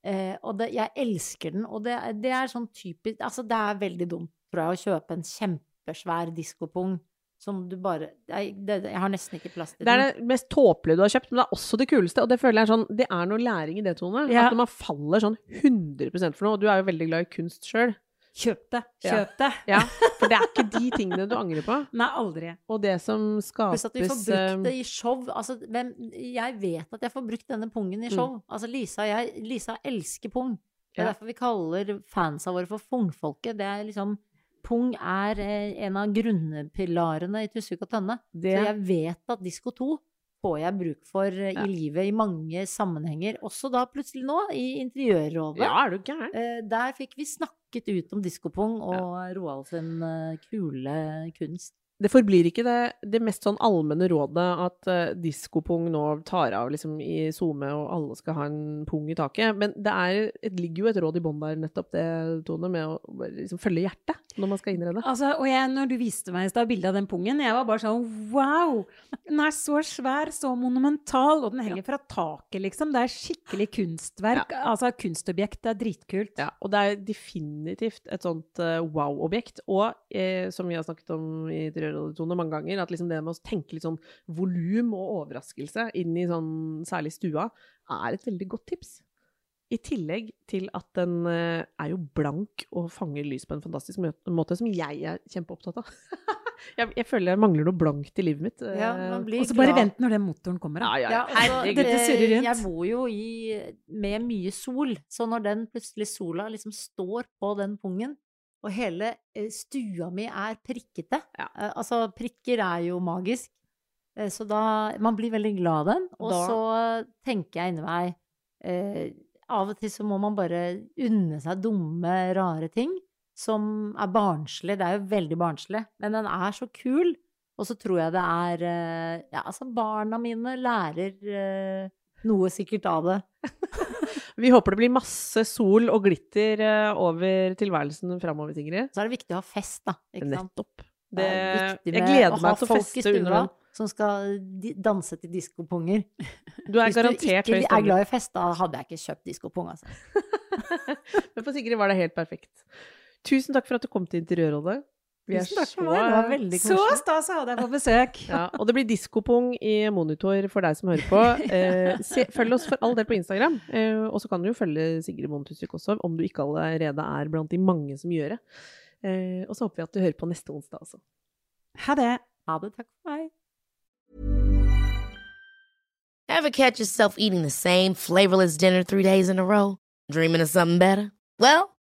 B: Eh, og det, jeg elsker den, og det, det er sånn typisk Altså, det er veldig dumt, tror jeg, å kjøpe en kjempesvær diskopung som du bare jeg, det, jeg har nesten ikke plass til
A: Det er
B: den.
A: det mest tåpelige du har kjøpt, men det er også det kuleste. Og det føler jeg er sånn Det er noe læring i det, Tone.
C: Ja.
A: At når man faller sånn 100% for noe, og du er jo veldig glad i kunst sjøl.
C: Kjøp det.
A: Ja.
C: Kjøp det.
A: Ja, for det er ikke de tingene du angrer på.
C: Nei, aldri.
A: Og det som
B: Pluss at vi får
A: skapes
B: brukt det
A: eh,
B: i show. Altså, jeg vet at jeg får brukt denne pungen i show. Altså, Lisa og jeg Lisa elsker pung. Det er
A: Ja.
B: derfor vi kaller fansa våre for Pungfolket. Det er liksom Pung er eh, en av grunnpilarene i Tusvik og Tønne.
A: det,
B: Så jeg vet at Disko 2 får jeg bruk for i
A: Ja.
B: livet i mange sammenhenger. Også da plutselig nå, i Interiørrådet.
A: Ja, er du gæren?
B: Eh, Der fikk vi snakket ut om diskopung og Roald sin eh, kule kunst.
A: Det forblir ikke det, det mest sånn allmenne rådet at uh, diskopung nå tar av liksom i SoMe, og alle skal ha en pung i taket. Men det, er, det ligger jo et råd i bånn der, nettopp det, Tone, med å liksom følge hjertet når man skal innrede.
C: Altså, og jeg, når du viste meg i stad bildet av den pungen, jeg var bare sånn wow! Den er så svær, så monumental, og den henger fra taket, liksom. Det er skikkelig kunstverk. Altså kunstobjekt. Det er dritkult.
A: Ja, og det er definitivt et sånt uh, wow-objekt. Og eh, som vi har snakket om i Rørholdertone mange ganger, at liksom det med å tenke litt sånn volum og overraskelse inn i sånn særlig stua, er et veldig godt tips. I tillegg til at den eh, er jo blank og fanger lys på en fantastisk måte, som jeg er kjempeopptatt av. jeg, jeg føler jeg mangler noe blankt i livet mitt.
B: Ja,
A: eh,
B: blir
C: Og så bare vent når den motoren kommer.
A: ja, ja,
B: Ja,
A: ja. Herregud.
C: Dette surrer rundt.
B: Jeg bor jo i, med mye sol, så når den plutselig sola liksom står på den pungen, og hele eh, stua mi er prikkete
A: Ja.
B: eh, Altså, prikker er jo magisk. Eh, Så da Man blir veldig glad av den. Og
A: Da-
B: så tenker jeg inni meg eh, Av og til så må man bare unne seg dumme, rare ting som er barnslig. Det er jo veldig barnslig, men den er så kul. Og så tror jeg det er eh, Ja, altså, barna mine lærer eh, noe sikkert av det.
A: Vi håper det blir masse sol og glitter eh, over tilværelsen framover, Sigrid.
B: Så er det viktig å ha fest, da. Ikke?
A: Nettopp.
B: Det
A: Det,
B: er
A: jeg gleder meg til å feste under
B: som skal danse til diskopunger.
A: Du er
B: Hvis
A: garantert
B: du ikke er glad i fest, da hadde jeg ikke kjøpt diskopung, altså.
A: Men for Sigrid var det helt perfekt. Tusen takk for at du kom til Interiørrådet. Vi er
B: Tusen takk for
A: så-
B: meg, det var
C: Så stas å ha deg på besøk!
A: Ja, og det blir diskopung i monitor for deg som hører på. Eh, se, følg oss for all del på Instagram. Eh, og så kan du jo følge Sigrid Bonde også, om du ikke allerede er blant de mange som gjør det. Eh, og så håper vi at du hører på neste onsdag også.
C: Ha det!
B: Ha det. Takk for meg.
F: Ever catch yourself eating the same flavorless dinner three days in a row? Dreaming of something better? Well,